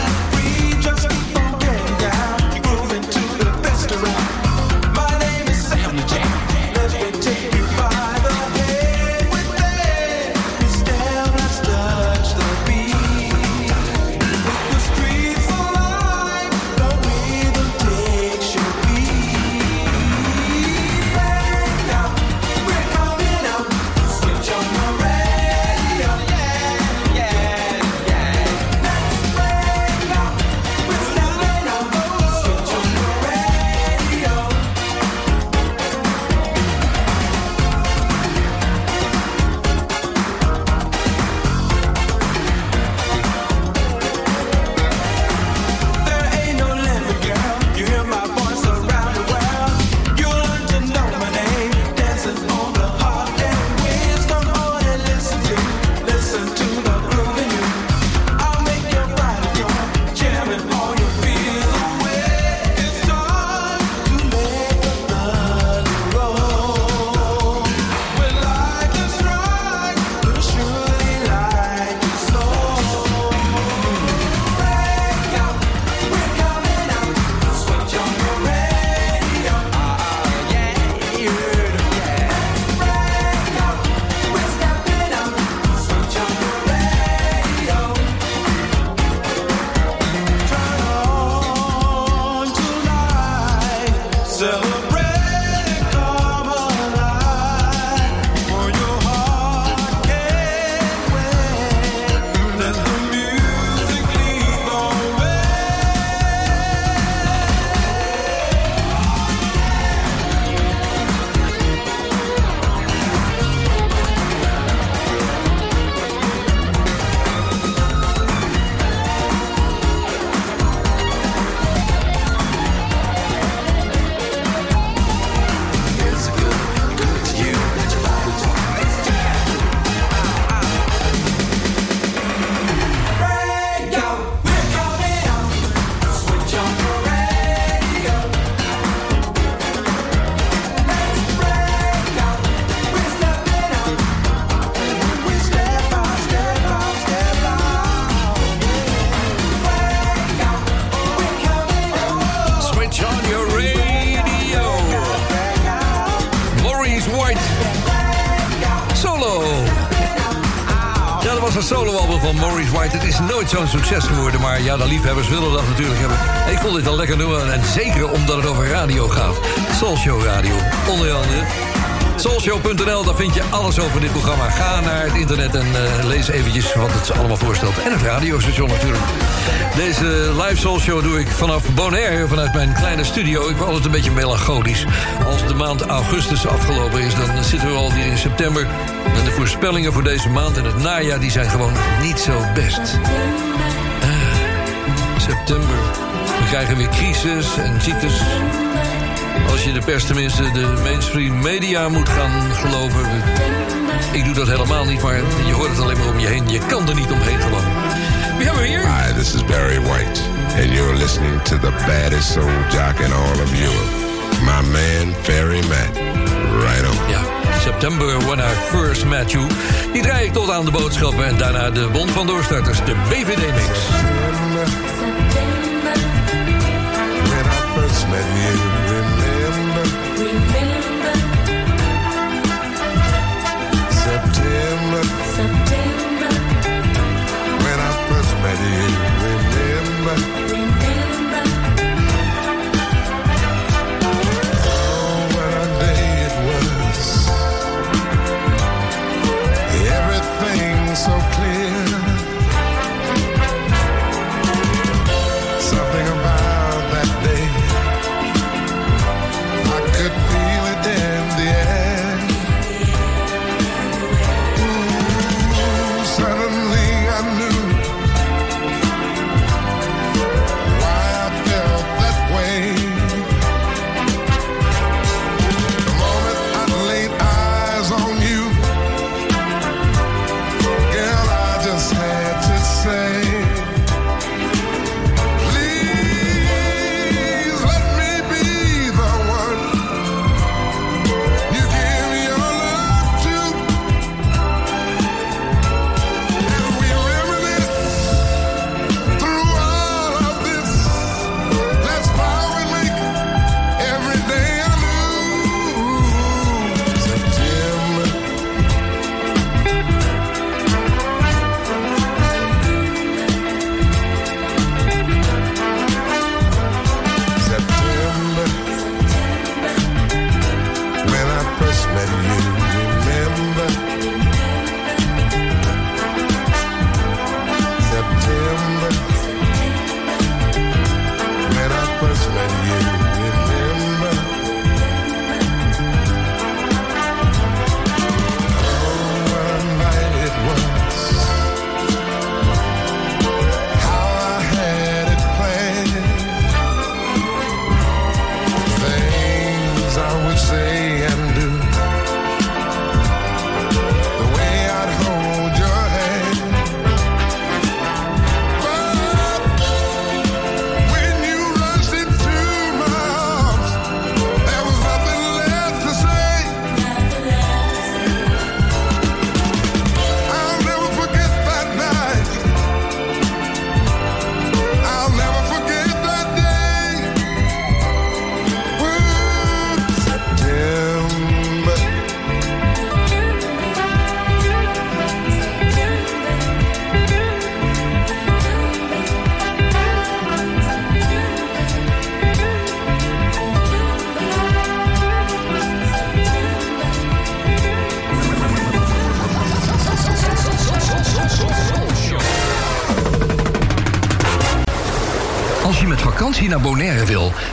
Zo'n succes geworden, maar ja, de liefhebbers willen dat natuurlijk hebben. Ik vond dit een lekker nummer en zeker omdat het over radio gaat. Soul Show Radio, onder andere. Soulshow.nl, daar vind je alles over dit programma. Ga naar het internet en eh, lees eventjes wat het allemaal voorstelt. En het radiostation natuurlijk. Deze live Soulshow doe ik vanaf Bonaire, vanuit mijn kleine studio. Ik ben altijd een beetje melancholisch. Als de maand augustus afgelopen is, dan zitten we alweer in september. En de voorspellingen voor deze maand en het najaar... die zijn gewoon niet zo best. Ah, september. We krijgen weer crisis en ziektes. Als je de pers tenminste de mainstream media moet gaan geloven. Ik doe dat helemaal niet, maar je hoort het alleen maar om je heen. Je kan er niet omheen gewoon. Wie hebben we hier? Hi, this is Barry White, and you're listening to the baddest soul jock in all of Europe. My man, Ferry Matt. Right on. Ja, September When I First Met You. Die draai ik tot aan de boodschappen en daarna de Bond van Doorstarters, de BVD-mix.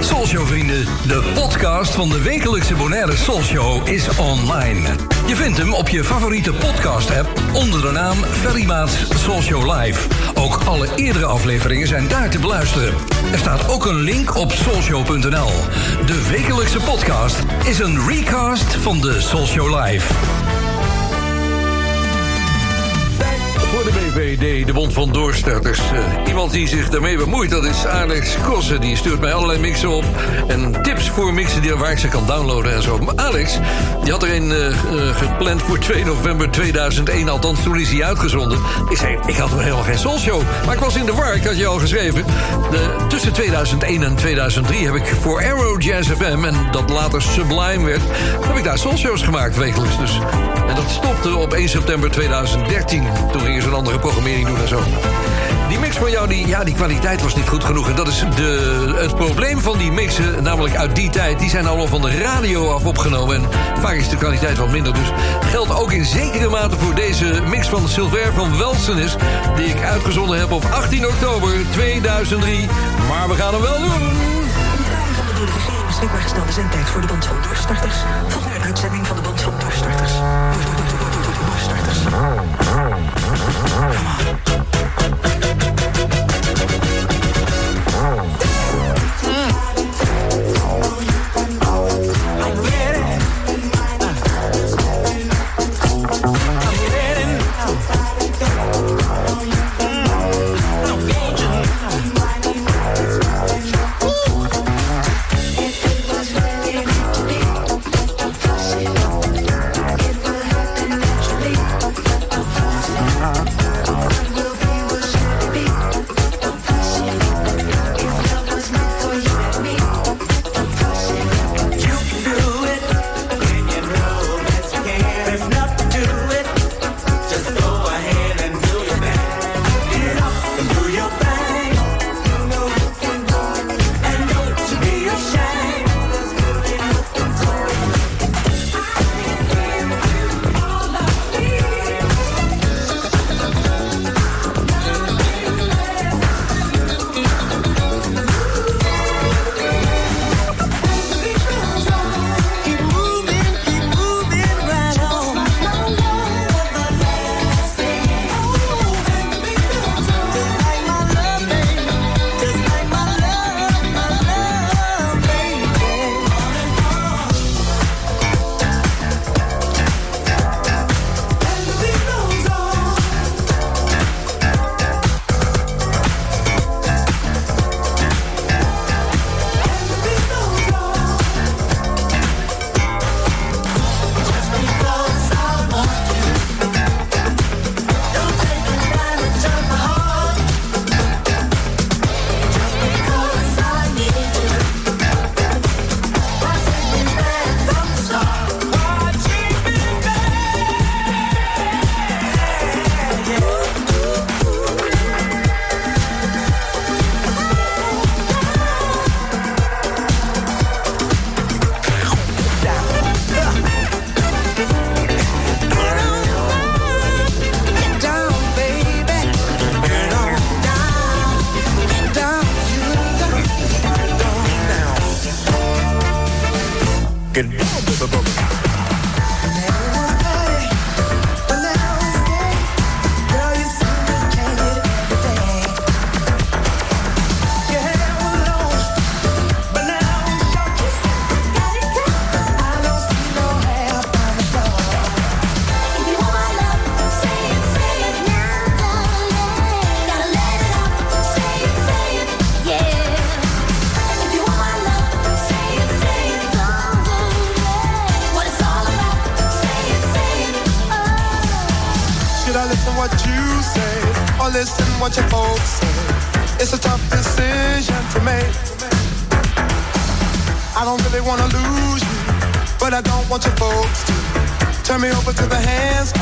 Soulshow vrienden, de podcast van de wekelijkse Bonaire Soulshow is online. Je vindt hem op je favoriete podcast app onder de naam Ferry Maats Soulshow Live. Ook alle eerdere afleveringen zijn daar te beluisteren. Er staat ook een link op soulshow.nl. De wekelijkse podcast is een recast van de Soulshow Live. Voor de BVD, de Bond van Doorstarters. Eh, iemand die zich daarmee bemoeit, dat is Alex Kossen. Die stuurt mij allerlei mixen op. En tips voor mixen die, waar ik ze kan downloaden en zo. Maar Alex, die had er een eh, eh, gepland voor 2 november 2001. Althans, toen is hij uitgezonden. Ik zei, ik had nog helemaal geen soulshow. Maar ik was in de war, ik had je al geschreven. De, tussen 2001 en 2003 heb ik voor Arrow Jazz FM... en dat later Sublime werd... heb ik daar soulshows gemaakt wekelijks. Dus. En dat stopte op 1 september 2013. Toen gingen ze een andere programmering doen en zo. Die mix van jou, die, ja, die kwaliteit was niet goed genoeg. En dat is de, het probleem van die mixen, namelijk uit die tijd... die zijn allemaal van de radio af opgenomen. En vaak is de kwaliteit wat minder. Dus geldt ook in zekere mate voor deze mix van Silver van Welsenis... die ik uitgezonden heb op 18 oktober 2003. Maar we gaan hem wel doen. door de regering beschikbaar gestelde zendtijd voor de band van doorstarters. Volgende uitzending van de band van doorstarters. Door, door, door, door, door, door, me over to the hands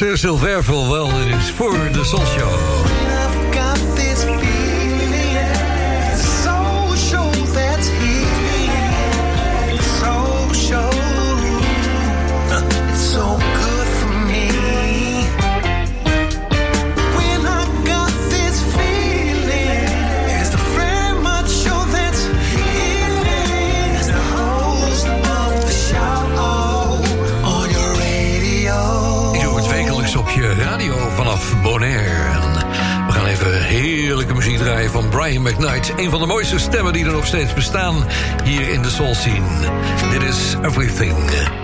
Topmixer Silver wel is voor de Soul. Brian McKnight. Een van de mooiste stemmen die er nog steeds bestaan hier in de soul scene. Dit is Everything.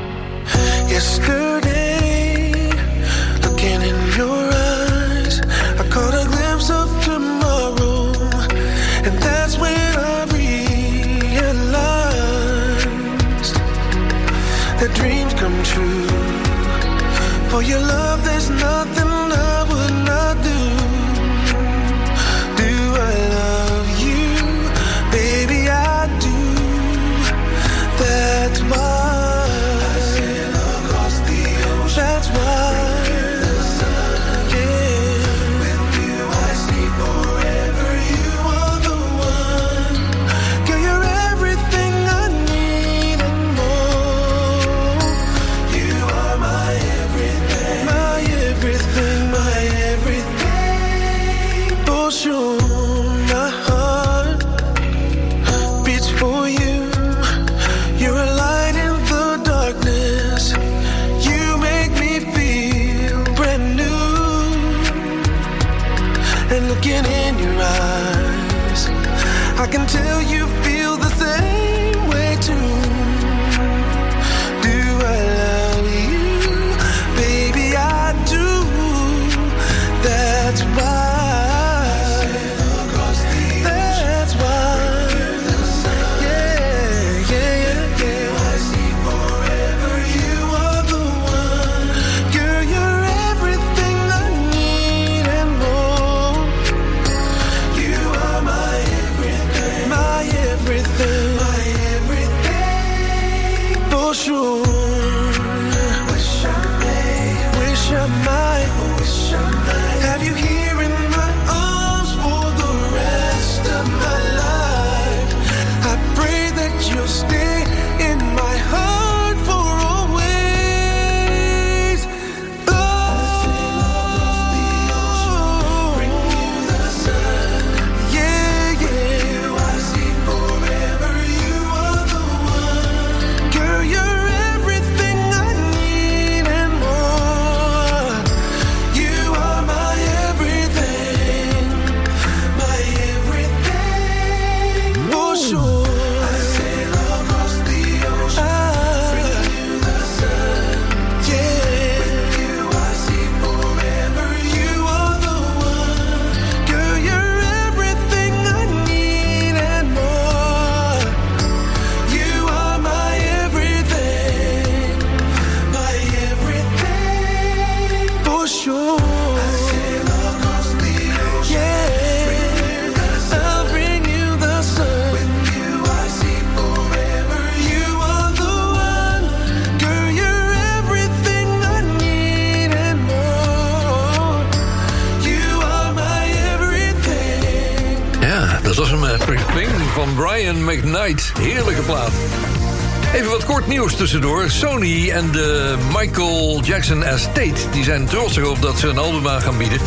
Tussendoor. Sony en de Michael Jackson Estate... die zijn trots erop dat ze een album aan gaan bieden.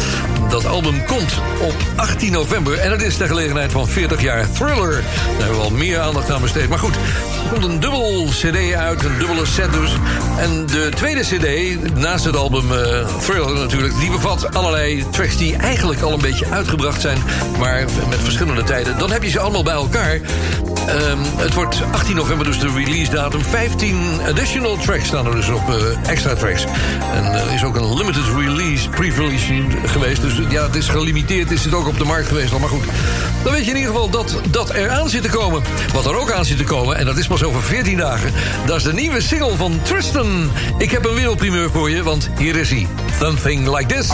Dat album komt op 18 november... en het is de gelegenheid van 40 jaar Thriller. Daar hebben we al meer aandacht aan besteed. Maar goed, er komt een dubbel cd uit, een dubbele set dus. En de tweede cd, naast het album eh, Thriller natuurlijk... die bevat allerlei tracks die eigenlijk al een beetje uitgebracht zijn... maar met verschillende tijden. Dan heb je ze allemaal bij elkaar... Ehm, het wordt 18 november dus de release datum. 15 additional tracks staan er dus op, eh, extra tracks. En er is ook een limited release, pre-release geweest. Dus ja, het is gelimiteerd, is het ook op de markt geweest al. Maar goed, dan weet je in ieder geval dat dat er aan zit te komen. Wat er ook aan zit te komen, en dat is pas over 14 dagen... dat is de nieuwe single van Tristan. Ik heb een wereldprimeur voor je, want hier is hij. Something like this.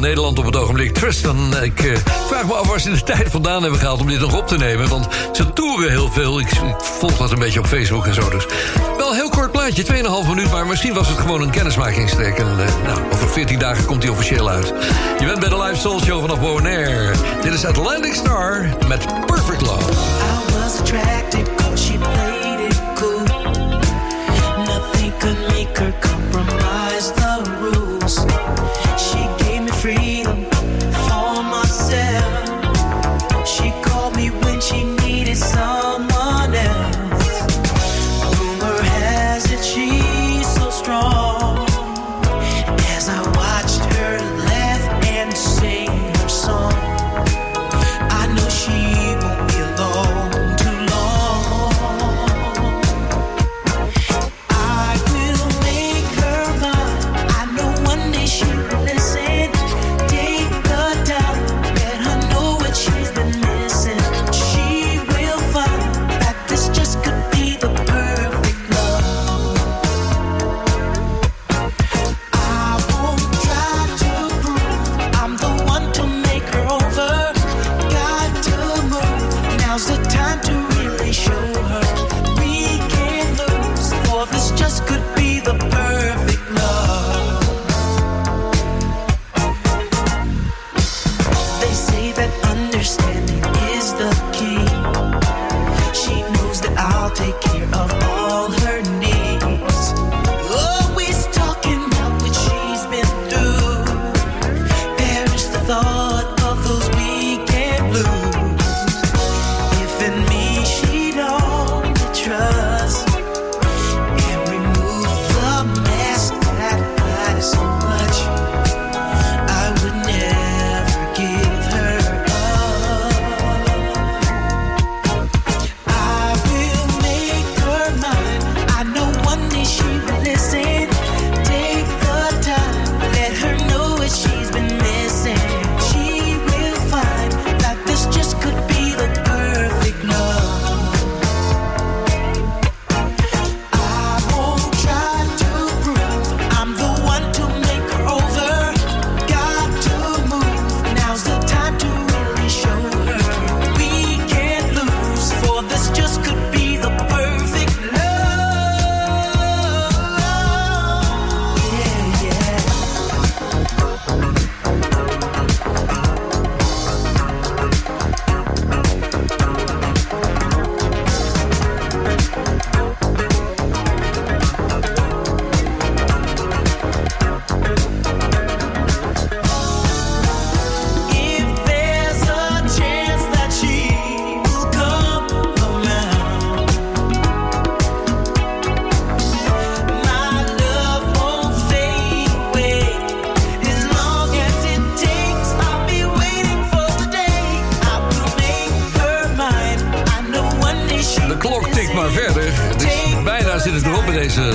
Nederland op het ogenblik. Tristan, ik eh, vraag me af waar ze de tijd vandaan hebben gehaald... om dit nog op te nemen, want ze toeren heel veel. Ik, volg dat een beetje op Facebook en zo, dus... Wel heel kort plaatje, 2,5 minuut... maar misschien was het gewoon een kennismakingstrek. En eh, nou, over 14 dagen komt hij officieel uit. Je bent bij de Live Soul Show vanaf Bonaire. Dit is Atlantic Star met Perfect Love. I was attracted played it cool. Nothing could make her compromise the.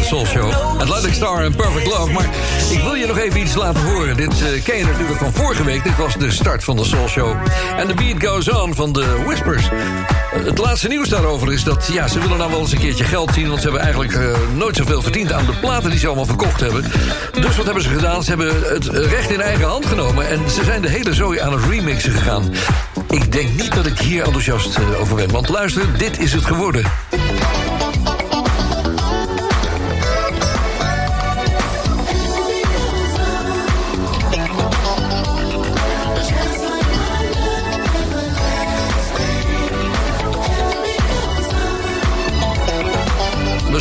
Soul Show. Atlantic Star en Perfect Love. Maar ik wil je nog even iets laten horen. Dit eh, ken je natuurlijk van vorige week. Dit was de start van de Soul Show. En The Beat Goes On van de Whispers. Eh, Het laatste nieuws daarover is dat ja, ze willen nou wel eens een keertje geld zien... want ze hebben eigenlijk eh, nooit zoveel verdiend aan de platen die ze allemaal verkocht hebben. Dus wat hebben ze gedaan? Ze hebben het recht in eigen hand genomen... en ze zijn de hele zooi aan het remixen gegaan. Ik denk niet dat ik hier enthousiast over ben. Want luister, dit is het geworden.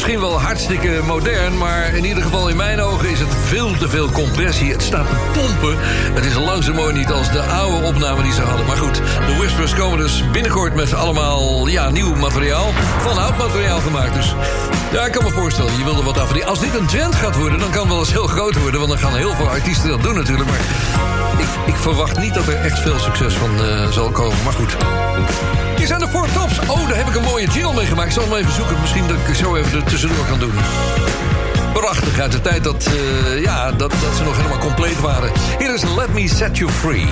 Misschien wel hartstikke modern, maar in ieder geval in mijn ogen is het veel te veel compressie. Het staat te pompen. Het is langzaam niet als de oude opname die ze hadden. Maar goed, de Whispers komen dus binnenkort met allemaal ja, nieuw materiaal. Van oud materiaal gemaakt. Dus ja, ik kan me voorstellen, je wilde wat af. Als dit een trend gaat worden, dan kan het wel eens heel groot worden. Want dan gaan heel veel artiesten dat doen natuurlijk. Maar ik, ik verwacht niet dat er echt veel succes van eh, zal komen. Maar goed. Hier zijn de Four Tops. Oh, daar heb ik een mooie jingle mee gemaakt. Ik zal hem even zoeken. Misschien dat ik zo even er tussendoor kan doen. Prachtig uit de tijd dat, eh, ja, dat, dat ze nog helemaal compleet waren. Hier is Let Me Set You Free.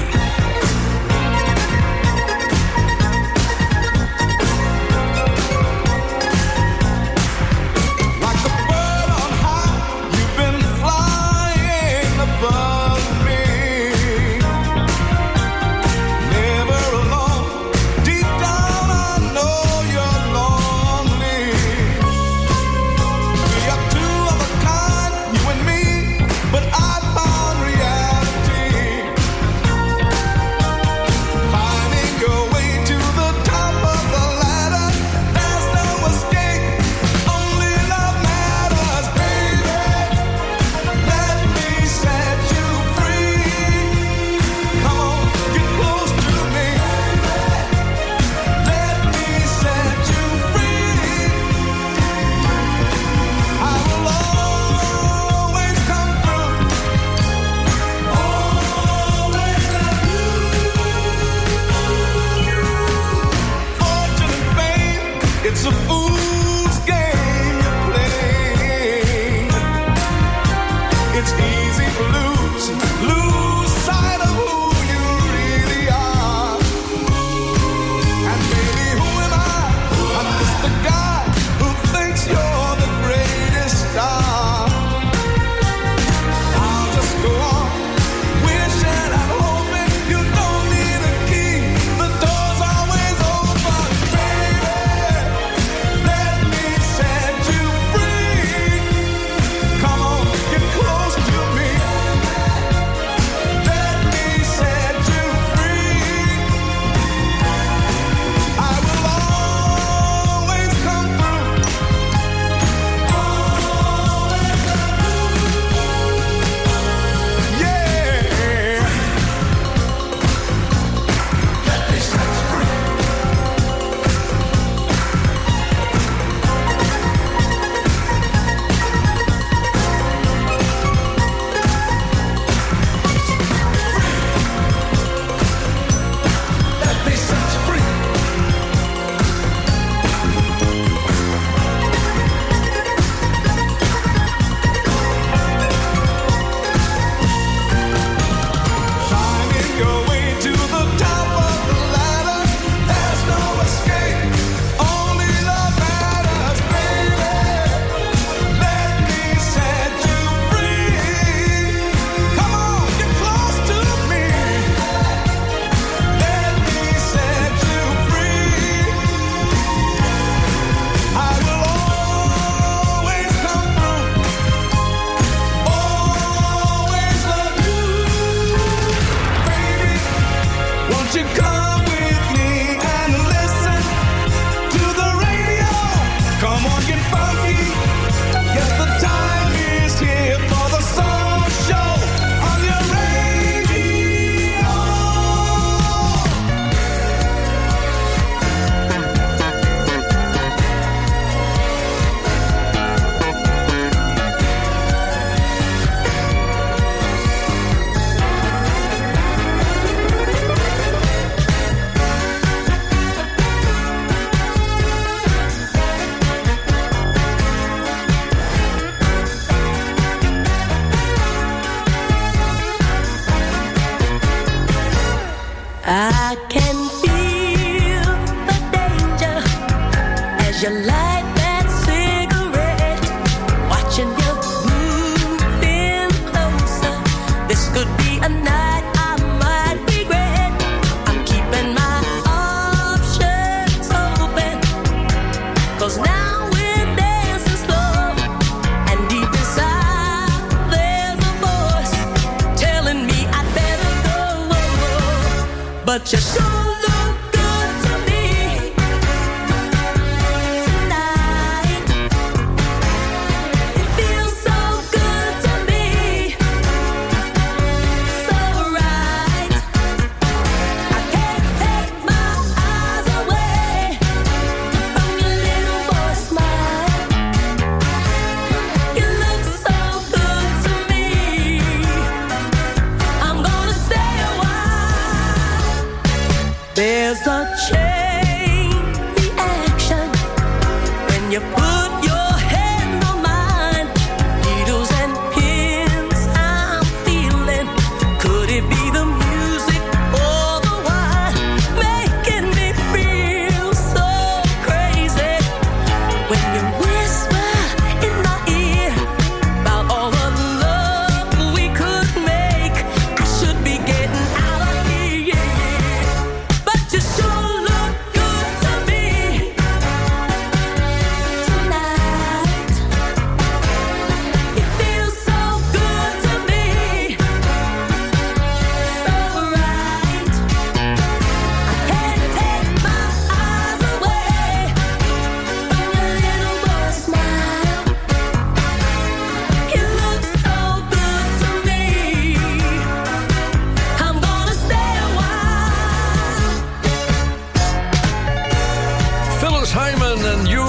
Hyman en You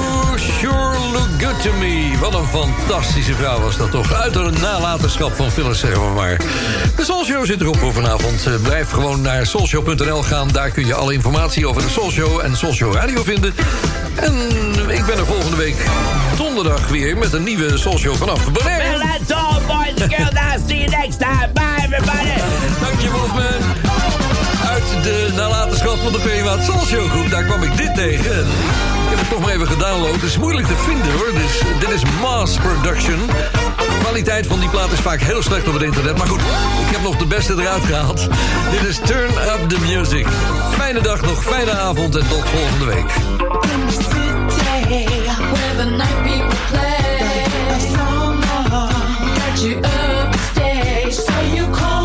Sure Look Good To Me. Wat een fantastische vrouw was dat toch. Uit de nalatenschap van Phyllis, zeggen we maar. De Soul Show zit erop voor vanavond. Eh, Blijf gewoon naar soulshow.nl gaan. Daar kun je alle informatie over de Soul Show en Soul Show Radio vinden. En ik ben er volgende week donderdag weer met een nieuwe Soul Show vanaf Bonaire. Well, that's all, boys and girls. I'll see you next time. Bye, everybody. Dank je, Wolfman. Uit de nalatenschap van de Veewaard Soul groep, daar kwam ik dit tegen. En ik heb het toch maar even gedownload. Het is moeilijk te vinden hoor. Dus, dit is Mass Production. De kwaliteit van die plaat is vaak heel slecht op het internet. Maar goed, ik heb nog de beste eruit gehaald. Dit is Turn Up The Music. Fijne dag nog, fijne avond en tot volgende week. A song that you